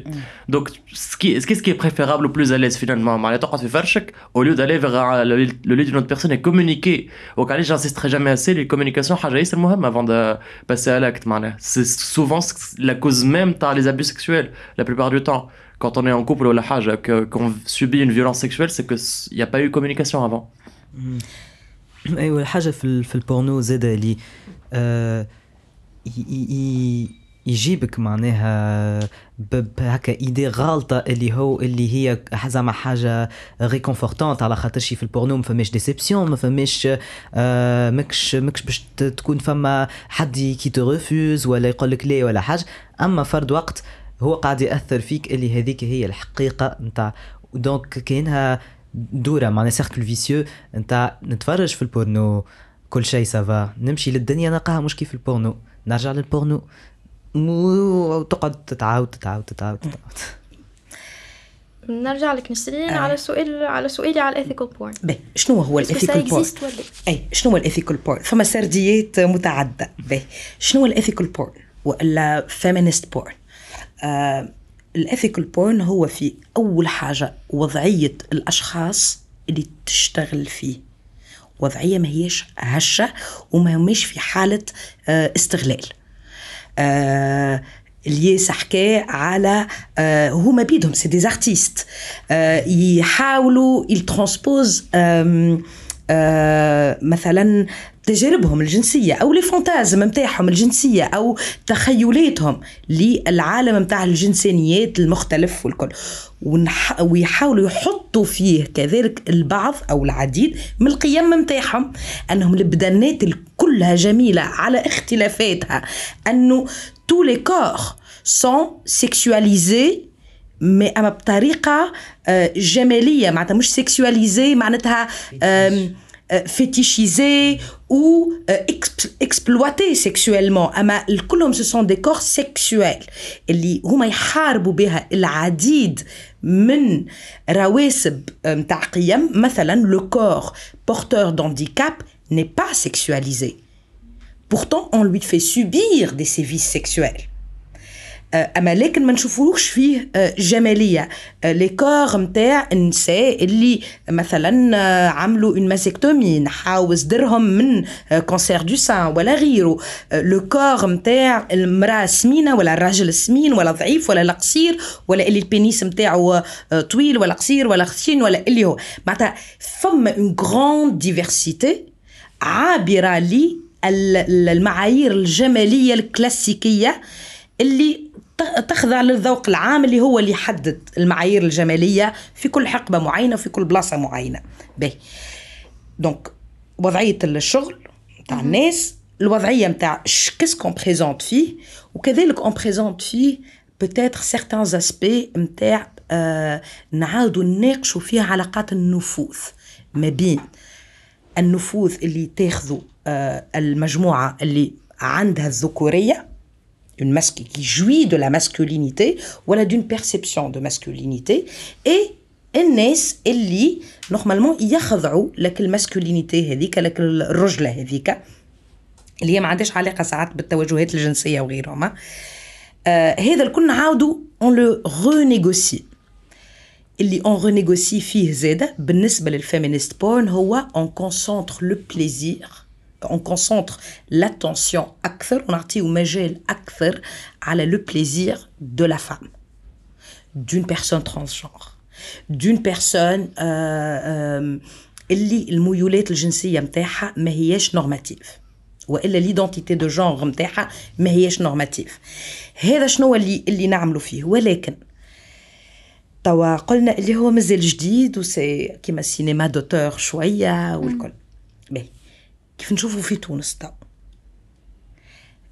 donc ce qui ce qui est préférable ou plus à l'aise finalement معناها تقعد في فرشك au lieu d'aller vers un- le lit- le lit d'une autre personne et communiquer donc allez j'insisterai jamais assez les communications حاجه ياسر مهمه avant de passer à l'acte معناها c'est souvent la cause même تاع les abus sexuels la plupart du temps quand on est en couple ولا حاجه que- qu'on subit une violence sexuelle c'est que il n'y a pas eu communication avant ايوه الحاجه في ال- في البورنو زاده اللي آه ي- ي- ي- يجيبك معناها بهكا إيدي غالطة اللي هو اللي هي زعما حاجة réconfortante على خاطر شي في البورنو ما فماش déception ما فماش آه ماكش ماكش باش تكون فما حد qui te refuse ولا يقول لك لا ولا حاجة. أما فرد وقت هو قاعد يأثر فيك اللي هذيك هي الحقيقة نتاع. donc كاينها دورة معناها cercle vicieux نتاع نتفرج في البورنو. كل شيء ça va. نمشي للدنيا نلقاها مش كيف البورنو. نرجع للبورنو. وتقعد تتعاود تتعاود تتعاود تتعاود. نرجع لك نسرين آه. على سؤال على سؤالي على الإثيكال بورن. باهي شنو هو ال ethical porn؟ ولا أي شنو هو ال ethical porn؟ فما سرديات متعددة. باهي شنو هو ال ethical porn؟ وإلا feminist porn؟ آه ال ethical porn هو في أول حاجة وضعية الأشخاص اللي تشتغل فيه. وضعية ما هيش هشة وما هماش في حالة آه استغلال. آه الياس حكى على آه هما بيدهم c'est des artistes آه يحاولوا ي transpose آه مثلا تجاربهم الجنسية أو les fantasmes متاعهم الجنسية أو تخيلاتهم للعالم متاع الجنسانيات المختلف والكل. ونح... ويحاولوا يحطوا فيه كذلك البعض أو العديد من القيم متاعهم أنهم البدنات كلها جميلة على اختلافاتها أنه tous les corps sont sexualisés مي أما بطريقة آه، جمالية معناتها مش سيكسواليزي معناتها فيتيشيزي ou euh, exp- exploités sexuellement اما كلهم ce sont des corps sexuels اللي هما يحاربوا بها العديد من رواسب نتاع قيم مثلا le corps porteur d'handicap n'est pas sexualisé pourtant on lui fait subir des sévices sexuels آه، أما لكن ما نشوفوش فيه آه، جمالية. آه، les corps نتاع النساء اللي مثلا آه، عملوا une mastectomie نحاو صدرهم من آه، cancer du sein ولا غيره. آه، le corps نتاع المرأة سمينه ولا الراجل سمين ولا ضعيف ولا لا قصير ولا اللي ال pénis نتاعو آه، طويل ولا قصير ولا خشين ولا اللي هو. معناتها فما une grande diversité عابرة المعايير الجمالية الكلاسيكية اللي تخضع للذوق العام اللي هو اللي يحدد المعايير الجمالية في كل حقبة معينة في كل بلاصة معينة. باهي. donc وضعية الشغل نتاع الناس الوضعية نتاع qu'est-ce qu'on présente فيه وكذلك on présente فيه peut-être certains aspects نتاع آه نعاودوا نناقشوا فيها علاقات النفوذ. ما بين النفوذ اللي تاخذوا آه المجموعة اللي عندها الذكورية une masque qui jouit de la masculinité ولا d'une perception de masculinité et الناس اللي normalement يخضعوا لك ال masculinité هذيك لك الرجله هذيك اللي هي ما عندهاش علاقه ساعات بالتوجهات الجنسيه وغيرهم آه هذا الكل نعاودوا on le renégocie اللي on renégocie فيه زاده بالنسبة لل feminist porn هو on concentre le plaisir on concentre l'attention أكثر ونعطيو مجال أكثر على le plaisir de la femme d'une personne transgenre. D'une personne euh, euh, اللي الميولات الجنسية متاعها ما هياش normatives والا l'identité de genre متاعها ما هياش normative هذا شنو اللي اللي نعملوا فيه ولكن توا قلنا اللي هو مازال جديد و c'est كيما السينما d'auteur شوية والكل باهي كيف نشوفوا في تونس تو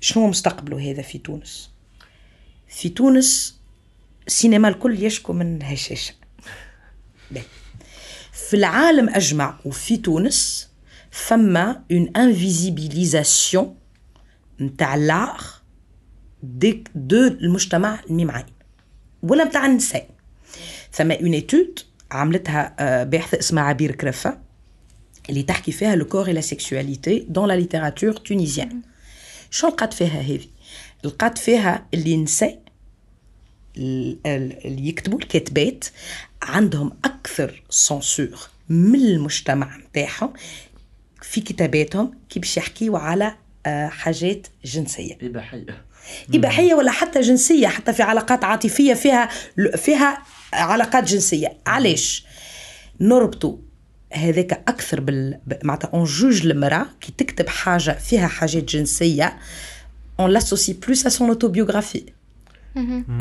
شنو مستقبله هذا في تونس؟ في تونس السينما الكل يشكو من هشاشة. في العالم أجمع وفي تونس فما une invisibilisation نتاع l'art érotique de المجتمع الميمعين ولا نتاع النساء. ثما une étude عملتها آه، باحثة اسمها عبير كرفة. اللي تحكي فيها le corps la sexualité dans la littérature tunisienne شو لقات فيها هذه؟ لقات فيها اللي نساء ال- اللي يكتبوا الكاتبات عندهم أكثر censure من المجتمع نتاعهم في كتاباتهم كي باش يحكيوا على آه، حاجات جنسية. إباحية. إباحية ولا حتى جنسية حتى في علاقات عاطفية فيها فيها علاقات جنسية. علاش؟ نربطوا هذاك أكثر بال معناتها on juge المرأة كي تكتب حاجة فيها حاجات جنسية on l'associe plus à son autobiographie.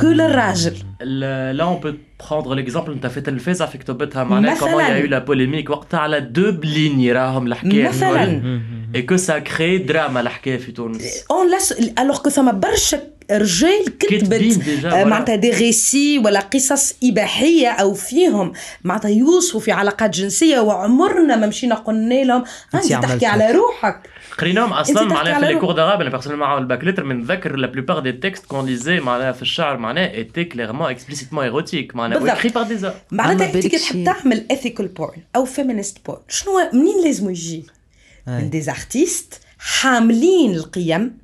que للراجل لا اون بو بروندر ليكزامبل انت في تلفازه في كتبتها معناها. كومون يا يو لا بوليميك وقتها على دو بليني راهم الحكاية. مثلا. اي كو سا كري دراما الحكاية في تونس اون لاس الوغ كو ثما برشا رجال كتبت آه،. معناتها دي ريسي ولا قصص اباحيه أو فيهم معناتها يوصفوا في علاقات جنسيه وعمرنا ما مشينا قلنا لهم آه، انت تحكي. على روحك قريناهم أصلا معناها في les. cours d'arabe أنا personnellement الباك lettres من نتذكر la plupart des textes qu'on lisait معناها في الشعر معناها étaient clairement explicitement érotiques معناها par des hommes معناتها انت كي تحب تعمل ethical porn أو feminist porn شنو منين لازم يجي؟ من des artistes حاملين القيم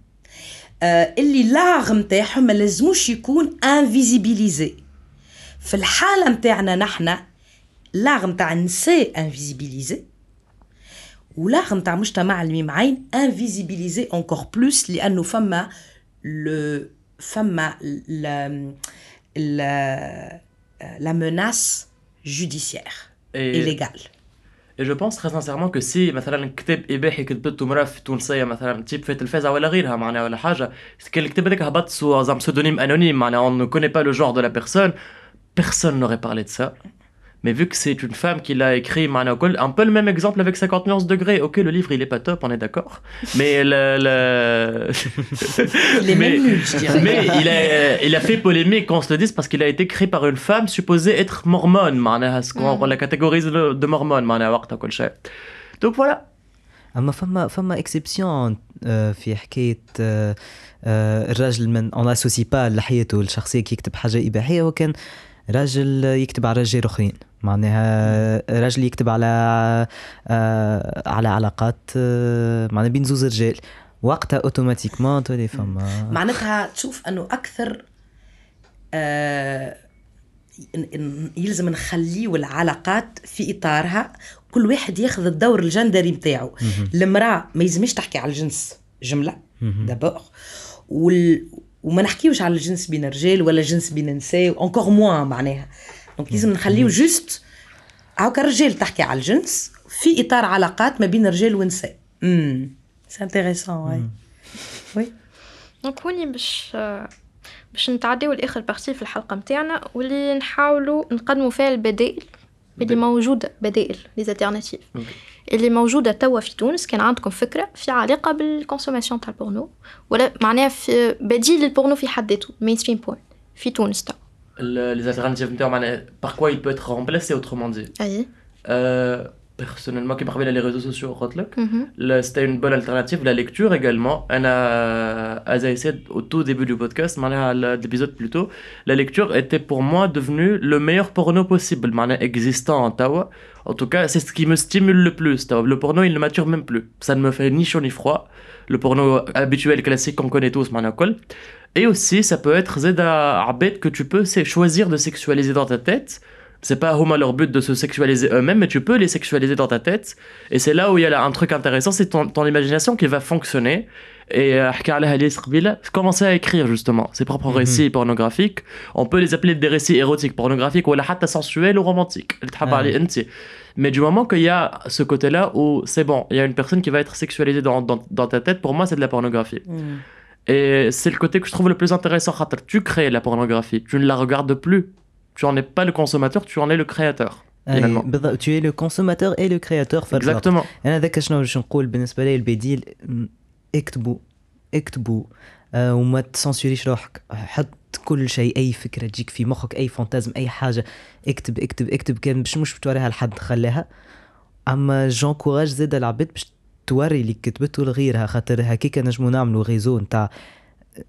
آه اللي l'art نتاعهم ما لازموش يكون invisibilisé في الحاله نتاعنا نحن l'art نتاع النساء invisibilisé و l'art نتاع مجتمع الميمعين invisibilisé encore plus لأنه فما لو فما ل- ل- la menace judiciaire et, Et- légale. Et je pense très sincèrement que si مثلا كتاب اباحي كتبته مراه في تونسيه مثلا تيب في التلفازه ولا غيرها معناها ولا حاجه كان الكتاب هذاك هبط سو un pseudonyme anonyme معناها on ne connaît pas le genre de la personne personne n'aurait parlé de ça mais vu que c'est une femme qui l'a écrit معناها وكل un peu le même exemple avec 50 nuances degrés ok le livre il est pas top on est d'accord mais le, le... Il est mais, même nul, je dirais. mais il a, il a fait polémique qu'on se le dise parce qu'il a été créé par une femme supposée être mormone معناها ce qu'on on la catégorise le- de mormone معناها وقتها كل شيء donc voilà اما فما فما اكسبسيون في حكايه آه، آه، الراجل من اون اسوسي با لحيته الشخصيه كي يكتب حاجه اباحيه هو راجل يكتب على رجال أخرين. معناها راجل يكتب على آه، على علاقات آه، معناها بين زوز رجال. وقتها automatiquement تولي فما. معناتها تشوف إنه أكثر آه يلزم نخليو العلاقات في إطارها. كل واحد ياخذ الدور الجندري نتاعو المرأة ما يلزمش تحكي على الجنس. جملة. d'abord وال... وما نحكيوش على الجنس بين الرجال ولا الجنس بين النساء encore moins معناها. donc لازم نخليو juste هاكا الرجال تحكي على الجنس في إطار علاقات ما بين الرجال والنساء. امم c'est intéressant ouais oui donc هوني باش باش نتعداو لآخر partie في الحلقة متاعنا واللي نحاولوا نقدموا فيها البدائل اللي موجودة بدائل لي. اللي موجودة توا في تونس كان عندكم فكرة في علاقة بال consommation تاع البورنو ولا معناها في بديل للبورنو في حد ذاته mainstream porn في تونس توا؟ Le- les alternatives معناها par quoi il peut être remplacé autrement dit أي. Euh, personnellement qui parvient à les réseaux sociaux Rotlock. Mhm. C'était une bonne alternative. La lecture également. On a essayé au tout début du podcast, l'épisode plus tôt, la lecture était pour moi devenue le meilleur porno possible, existant en Tawa. En tout cas, c'est ce qui me stimule le plus. Le porno, il ne mature même plus. Ça ne me fait ni chaud ni froid. Le porno habituel, classique qu'on connaît tous, Et aussi, ça peut être Zeda Arbet que tu peux choisir de sexualiser dans ta tête c'est pas Homa leur but de se sexualiser eux-mêmes, mais tu peux les sexualiser dans ta tête. Et c'est là où il y a un truc intéressant, c'est ton, ton, imagination qui va fonctionner. Et euh, commencer à écrire justement ses propres mhm. récits pornographiques. On peut les appeler des récits érotiques, pornographiques, ou la sensuels ou romantiques. Ah. Mais du moment qu'il y a ce côté-là où c'est bon, il y a une personne qui va être sexualisée dans, dans, ta tête, pour moi, c'est de la pornographie. Mm. Et c'est le côté que je trouve le plus intéressant. Tu crées la pornographie, tu ne la regardes plus. Tu en es pas le consommateur, tu en es le créateur. أي، finalement. بالضبط tu es le consommateur et le créateur في. Exactement. أنا ذاك شنو باش نقول بالنسبة لي البديل اكتبوا اكتبوا آه وما تسنسوريش روحك حط كل شيء أي فكرة تجيك في مخك أي fantasme أي حاجة اكتب اكتب اكتب كان باش مش بتوريها لحد خليها أما j'encourage زادة العباد باش توري اللي كتبته لغيرها خاطر هكيك نجمو نعملوا réseau نتاع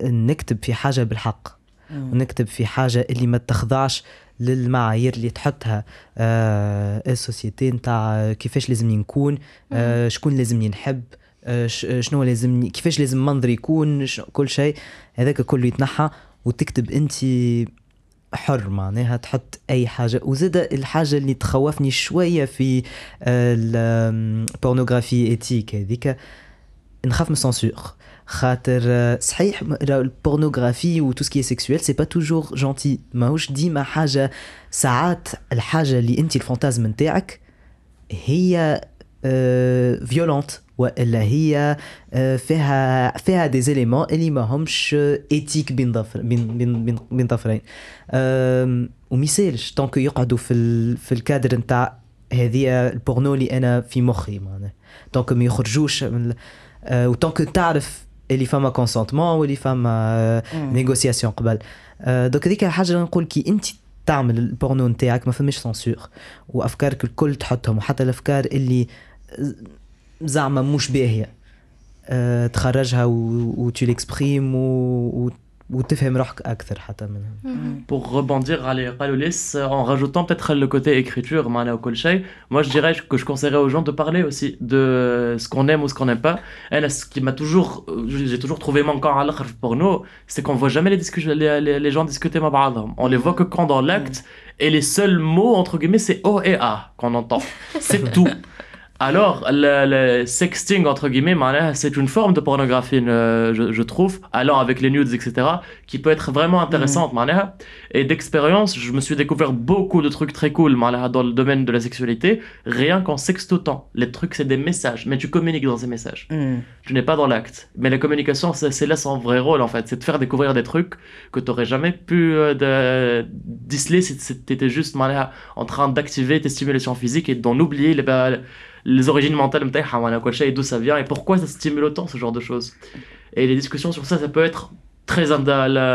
نكتب في حاجة بالحق ونكتب في حاجة اللي ما تخضعش للمعايير اللي تحطها. آه ال société نتاع كيفاش لازمني نكون آه شكون لازمني نحب آه شنو لازمني كيفاش لازم منظري يكون كل شيء. هذاك كله يتنحى وتكتب أنت حر معناها تحط أي حاجة. وزاد الحاجة اللي تخوفني شوية في ال pornographie éthique هذيك نخاف من ال censure خاطر آه، صحيح ال pornographie و tout ce qui est sexuel c'est pas toujours gentil ماهوش ديما حاجة ساعات الحاجة اللي انت ال fantasme نتاعك هي violente وإلا هي آه، فيها فيها des éléments اللي ما همش éthiques بين ضفر بين بين بين, بين طرفين. آم، وما يسالش donc يقعدوا في في الكادر نتاع هذه البورنو اللي أنا في مخي معناها. donc ما يخرجوش من آه، و donc تعرف اللي فما consentement واللي فما négociation قبل donc هذيك حاجة نقول كي أنت تعمل البورنو نتاعك ما فماش سونسور وأفكارك الكل تحطهم. وحتى الأفكار اللي زعما مش باهية. أه تخرجها وتو ليكسبريم وتفهم روحك اكثر حتى منها Pour rebondir على قالوا ليس en rajoutant peut-être le côté écriture معناها وكل شيء moi je dirais que je conseillerais aux gens de parler aussi de ce qu'on aime ou ce qu'on n'aime pas elle ce qui m'a toujours j'ai toujours trouvé manquant à l'autre porno c'est qu'on voit jamais les, discussions, les, les, les gens discuter مع بعضهم on les voit que quand dans l'acte et les seuls mots entre guillemets c'est O et A qu'on entend c'est tout alors le, sexting entre guillemets c'est une forme de pornographie euh, je, trouve. Allant avec les nudes etc qui peut être vraiment intéressante mmh. et d'expérience je me suis découvert beaucoup de trucs très cool dans le domaine de la sexualité. Rien qu'en sextotant les trucs c'est des messages. Mais tu communiques dans ces messages. Mmh. tu n'es pas dans l'acte. Mais la communication c'est là son vrai rôle en fait. C'est de faire découvrir des trucs que tu n'aurais jamais pu euh, si tu étais juste en train d'activer tes stimulations physiques et d'en oublier les, les origines mentales et d'où ça vient et pourquoi ça stimule autant ce genre de choses. Et les discussions sur ça, ça peut être très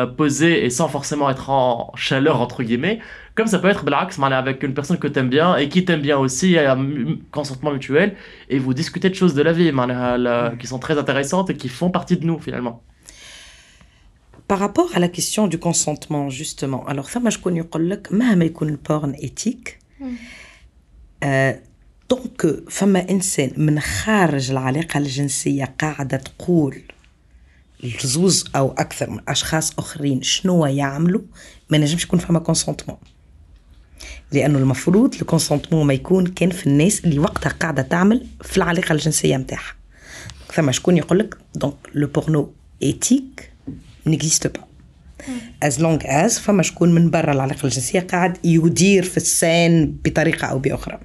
posé et sans forcément être en chaleur entre guillemets comme ça peut être blacks avec une personne que t'aimes bien et qui t'aime bien aussi à un consentement mutuel et vous discutez de choses de la vie euh, qui sont très intéressantes et qui font partie de nous finalement par rapport à la question du consentement justement alors ça moi je connais le porn éthique hmm. euh, que فما إنسان من خارج العلاقة الجنسية قاعدة تقول لزوز أو أكثر من أشخاص آخرين شنو يعملوا؟ ما نجمش يكون فما consentement لأنه المفروض ال consentement ما يكون كان في الناس اللي وقتها قاعدة تعمل في العلاقة الجنسية متاعها. ثم شكون يقول لك donc le porno éthique n'existe pas از لونغ از فما شكون من برا العلاقة الجنسية قاعد يدير في ال scène بطريقة أو بأخرى.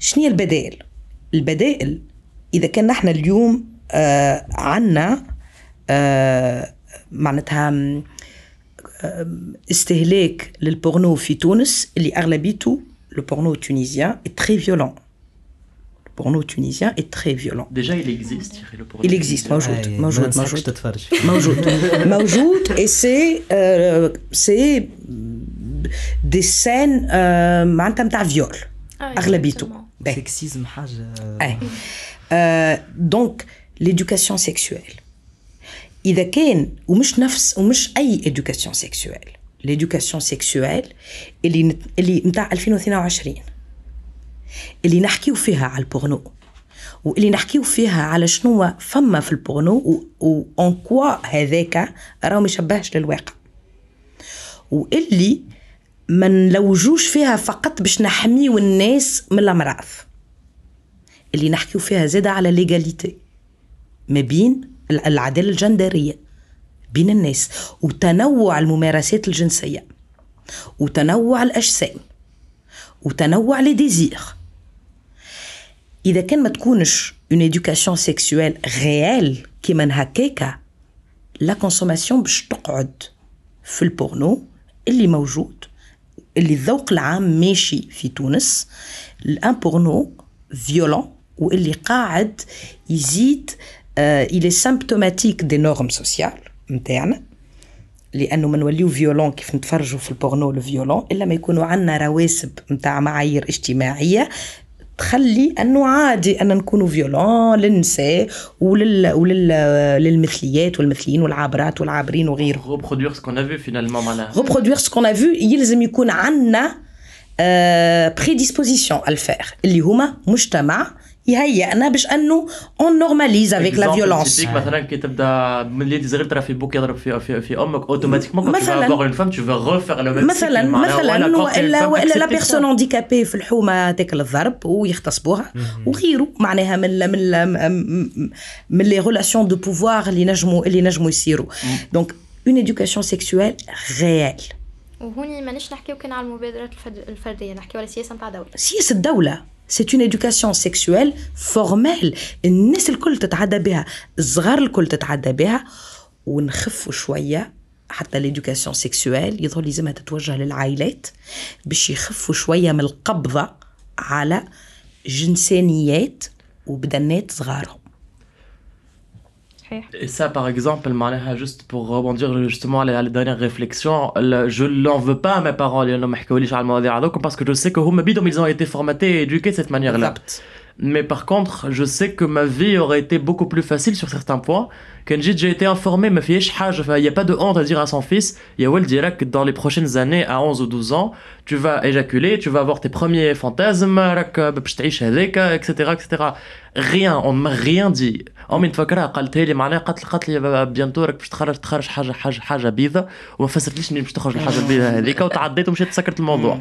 شنو هي البدائل؟ البدائل إذا كان نحن اليوم آه عنا آه معناتها م، آم، استهلاك للبورنو في تونس اللي أغلبيته le porno tunisien est très violent. Le porno tunisien est très violent. Déjà il existe Thierry, le porno il existe tunisien. موجود أي، ما موجود ننصحكش موجود تتفرج موجود موجود et c'est euh, c'est des scènes euh, معناتها نتاع viol sexisme حاجة أي. آه donc l'éducation sexuelle. إذا كان ومش نفس ومش أي éducation sexuelle. L'éducation sexuelle اللي نت- اللي نتاع 2022 اللي نحكيو فيها على البورنو. واللي نحكيو فيها على شنو فما في ال porno و en quoi هذاك راهو ما يشبهش للواقع. واللي ما نلوجوش فيها فقط باش نحميو الناس من الأمراض. اللي نحكيو فيها زادة على l'égalité ما بين ال- العدالة الجندرية بين الناس وتنوع الممارسات الجنسية وتنوع الأجسام وتنوع les désirs إذا كان ما تكونش une éducation sexuelle réelle كيما هكاكا la consommation باش تقعد في البورنو اللي موجود. اللي الذوق العام ماشي في تونس ل un porno violent واللي قاعد يزيد il est symptomatique des normes sociales نتاعنا لأنه ما نوليو violents كيف نتفرجوا في ال porno ال violent إلا ما يكونوا عندنا رواسب نتاع معايير اجتماعية. تخلي أنه عادي أن نكونوا violents للنساء ولل ولل للمثليات والمثليين والعابرات والعابرين ce qu'on a vu finalement معناها qu'on a vu يلزم يكون عندنا prédisposition à faire اللي هما مجتمع يهيئنا باش أنه on normalise avec la Exemple violence typique مثلا كي تبدأ من اللي صغير ترى في بوك يضرب في في, في أمك automatiquement quand tu vas مثلاً. avoir une femme tu vas refaire le même مثلا cycle معناها. مثلا ولا quand t'es une والا femme, وإلا لا accepter ça. personne handicapée في الحومة تاكل الضرب ويغتصبوها وغيره. معناها من ال- من ال- من les relations de pouvoir اللي نجموا اللي نجموا يصيروا. donc une éducation sexuelle réelle. وهوني مانيش نحكيو كان على المبادرات الفد- الفردية نحكيو على سياسة نتاع دولة. سياسة الدولة c'est une éducation sexuelle formelle الناس الكل تتعدى بها الصغار الكل تتعدى بها ونخفوا شوية حتى l'éducation sexuelle يظهر لازمها تتوجه للعائلات باش يخفوا شوية من القبضة على جنسانيات وبدنات صغارهم. Et ça, par exemple, juste pour rebondir justement à la dernière réflexion, je n'en veux pas à mes parents parce que je sais que ils ont été formatés et éduqués de cette manière-là. بالضبط Mais par contre, je sais que ma vie aurait été beaucoup plus facile sur certains points. Quand j'ai déjà été informé, ما فيهاش حاجة, enfin, il n'y a pas de honte à dire à son fils, يا ولدي راك dans les prochaines années, à 11 ou 12 ans, tu vas éjaculer, tu vas avoir tes premiers fantasmes, راك باش تعيش هذاك, etc., etc. Rien, on ne m'a rien dit. امي نتفكرها قالتها لي معناها قالت قالت لي بيانتو راك باش تخرج تخرج حاجه حاجه حاجه بيضة وما فسرتليش اني باش تخرج الحاجه البيضة هذيك وتعديت ومشيت سكرت الموضوع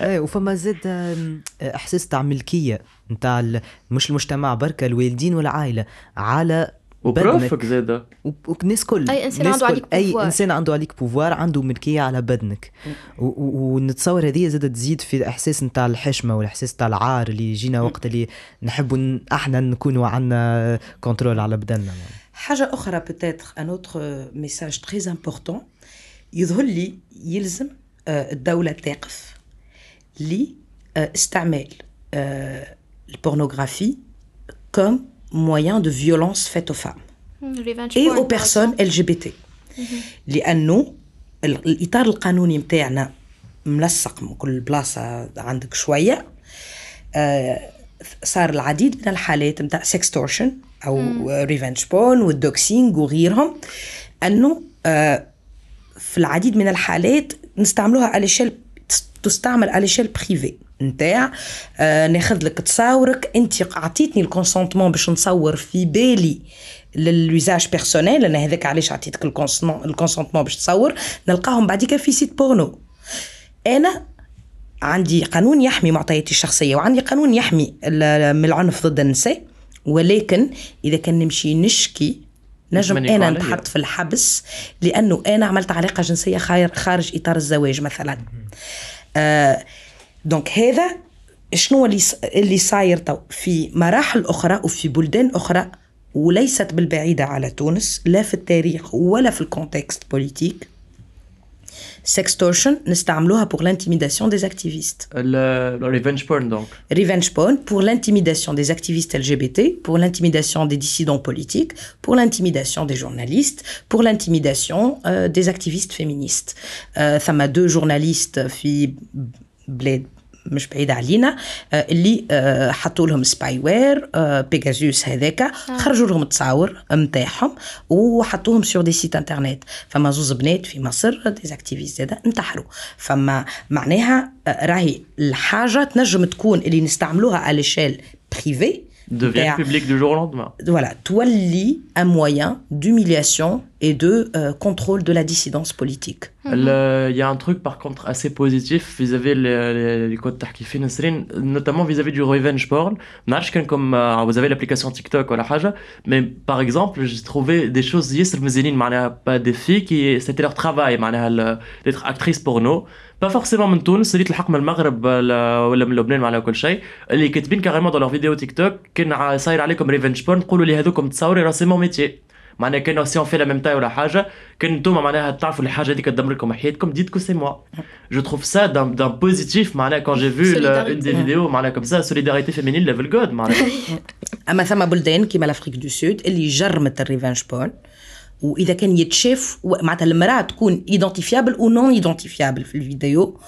ايه وفما زاد آم، احساس تاع ملكيه نتاع ال- مش المجتمع بركة الوالدين والعائلة على وبروفك زاده. والناس كل. أي إنسان الناس عنده عليك أي بوفوار. إنسان عنده عليك بوفوار عنده ملكية على بدنك. ونتصور هذه زادت تزيد في الإحساس نتاع الحشمة والإحساس نتاع العار اللي يجينا وقت اللي نحبوا إحنا نكونوا عندنا contrôle على بدننا. حاجة أخرى peut-être un autre message très important يظهر لي يلزم آه، الدولة تقف لاستعمال ال pornographie comme moyen de violence faite aux femmes. Revenge et aux personnes. LGBT لأنه ال- الإطار القانوني متاعنا ملصق من كل بلاصة عندك شوية. آه، صار العديد من الحالات نتاع sextortion أو revenge porn وال doxxing وغيرهم. أنه آه، في العديد من الحالات نستعملوها على échelle تستعمل على échelle privée نتاع آه ناخذ لك تصاورك انت اعطيتني ال consentement باش نصور في بالي ل l'usage personnel أنا هذاك علاش عطيتك ال consentement باش تصور نلقاهم بعديك في site porno أنا عندي قانون يحمي معطياتي الشخصية وعندي قانون يحمي من العنف ضد النساء ولكن إذا كان نمشي نشكي نجم أنا. نتحط في الحبس لأنه أنا عملت علاقة جنسية خير خارج إطار الزواج مثلا. آه donc هذا شنو اللي اللي صاير تو؟ في مراحل أخرى وفي بلدان أخرى وليست بالبعيدة على تونس لا في التاريخ ولا في الكونتكست بوليتيك. سكستورشن نستعملوها pour l'intimidation des activistes Le, le revenge porn donc. revenge porn pour l'intimidation des activistes LGBT, pour l'intimidation des dissidents politiques, pour l'intimidation des journalistes, pour l'intimidation euh, des activistes féministes. Euh, ثم deux journalistes في بلاد مش بعيد علينا آه، اللي آه، حطوا لهم spyware بيجازوس هذاك خرجوا لهم التصاور نتاعهم وحطوهم sur des sites internet فما زوز بنات في مصر des activistes زاده انتحروا. فما معناها آه، راهي الحاجة تنجم تكون اللي نستعملوها على échelle privée Devient public du jour au lendemain. voilà, تولي un moyen d'humiliation et de euh, contrôle de la dissidence politique. Le- Il y a un truc par contre assez positif vis-à-vis les, les, les codes تحكي فيه نسرين notamment vis-à-vis du revenge porn ما نعرفش كان comme euh, vous avez l'application TikTok ولا حاجة mais par exemple j'ai trouvé des choses ياسر مزيانين معناها pas des filles qui c'était leur travail معناها ال- d'être actrice porno pas forcément من تونس اللي تلحق من المغرب ولا ولا من لبنان معناها كل شيء اللي كاتبين كاريمون dans leur vidéo TikTok كان ع- صاير عليكم revenge porn تقولوا لي هذوكم تصوري راه سي مون ميتي معناها كانوا سي اون في لا ميم تاي ولا حاجة كان أنتم معناها تعرفوا الحاجة هذيك تدمر لكم حياتكم ديتكو سي موا جو تروف سا دان دان بوزيتيف معناها كون جي فو اون دي. فيديو معناها كوم سا سوليداريتي فيمينين ليفل جود معناها. أما ثم بلدان كيما لافريك دو سود اللي جرمت الريفانج بورن وإذا كان يتشاف معناتها المرأة تكون ايدنتيفيابل أو نون ايدنتيفيابل في الفيديو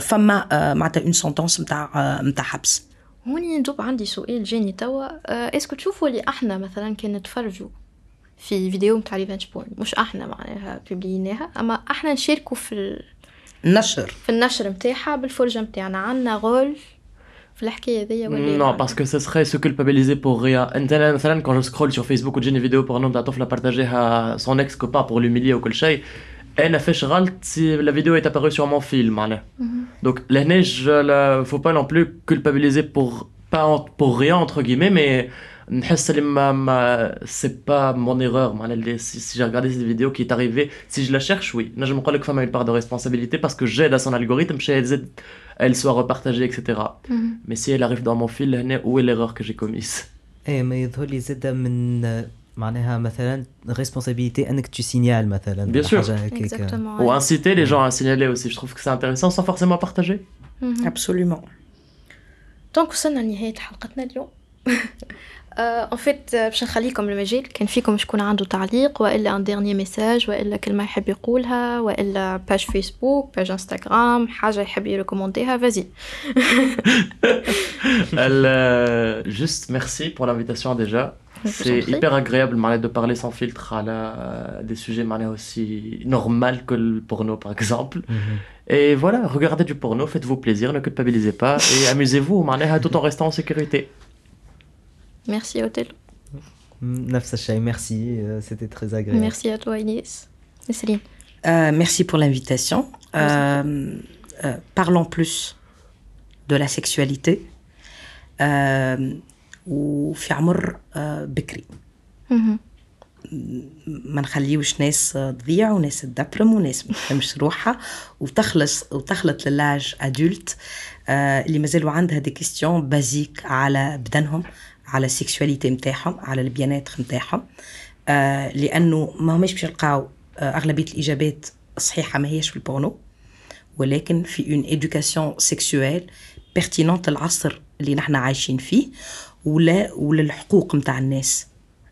فما آه، معناتها اون سونتونس نتاع نتاع حبس. هوني ندوب عندي سؤال جاني توا آه، اسكو تشوفوا اللي أحنا مثلا كان نتفرجوا في فيديو متاع revenge porn مش إحنا معناها بيبليناها اما إحنا نشاركوا في ال... النشر في النشر متاعها بالفرجه متاعنا عندنا rôle في الحكاية ذي ولا Non, parce que ce serait se culpabiliser pour rien. انت أنا مثلا quand je scroll sur Facebook وتجيني vidéo porno نتاع طفله بارتاجيها son ex copain pour l'humilier وكل شيء أنا فاش غلط si la vidéo est apparue sur mon fil معناها donc لهنا il faut pas non plus culpabiliser pour pas pour rien entre guillemets mais نحس اللي ما ما c'est pas mon erreur معناها اللي si, si j'ai regardé cette vidéo qui est arrivée si je la cherche oui نجم نقول لك فما une part de responsabilité parce que j'aide à son algorithme باش elle elle soit repartagée etc mais si elle arrive dans mon fil هنا où est l'erreur que j'ai commise إيه ما يظهر لي زاده من معناها مثلا ريسبونسابيلتي انك تسينيال مثلا Bien ولا sûr. حاجة هكاك Exactement, ou ouais. inciter les gens à signaler aussi je trouve que c'est intéressant sans forcément partager absolument donc وصلنا لنهاية حلقتنا اليوم اون فيت باش نخليكم المجال كان فيكم شكون عنده تعليق والا ان ديرني ميساج والا كلمه يحب يقولها والا باج فيسبوك باج انستغرام حاجه يحب يريكومونديها فازي Elle, euh, juste merci pour l'invitation déjà Je c'est vous en prie. hyper agréable معناها, de parler sans filtre à la- des sujets معناها, aussi normal que le porno par exemple et voilà regardez du porno faites-vous plaisir ne culpabilisez pas et amusez-vous معناها, tout en restant en sécurité ميرسي اوتيل نفس الشيء ميرسي سيتي تري اغريبل ميرسي ا توا اينيس نسرين Euh, merci pour l'invitation. Euh, euh, parlons plus de la sexualité. Euh, وفي عمر آه، بكري مهم. ما نخليوش ناس آه، تضيع وناس تدبرم وناس ما تفهمش روحها وتخلص وتخلط لل âge adulte اللي مازالوا عندها des questions basiques على بدنهم على ال sexualité نتاعهم على ال bien-être نتاعهم آه، لأنه ما هماش باش يلقاو آه، أغلبية الإجابات الصحيحه ما هيش في البورنو. ولكن في une éducation sexuelle pertinente العصر اللي نحن عايشين فيه ولا وللحقوق نتاع الناس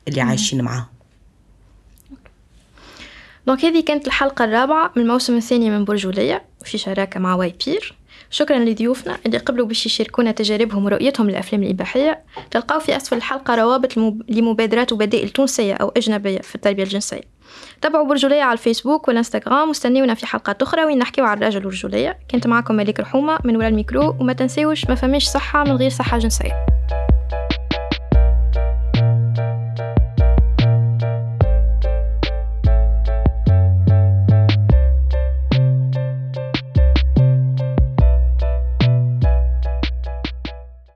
اللي عايشين معاهم. donc هذه كانت الحلقة الرابعة من الموسم الثاني من برجولية في شراكة مع Y-PEER. شكرا لضيوفنا اللي قبلوا باش يشاركونا تجاربهم ورؤيتهم للأفلام الإباحية. تلقاو في أسفل الحلقة روابط. لمبادرات وبدائل تونسية أو أجنبية في التربية الجنسية. تابعوا برجولية على الفيسبوك والإنستغرام واستنيونا في حلقات أخرى وين نحكيو على الرجل والرجولية. كنت معكم ملك رحومة من وراء الميكرو وما تنسيوش ما فماش صحة من غير صحة جنسية.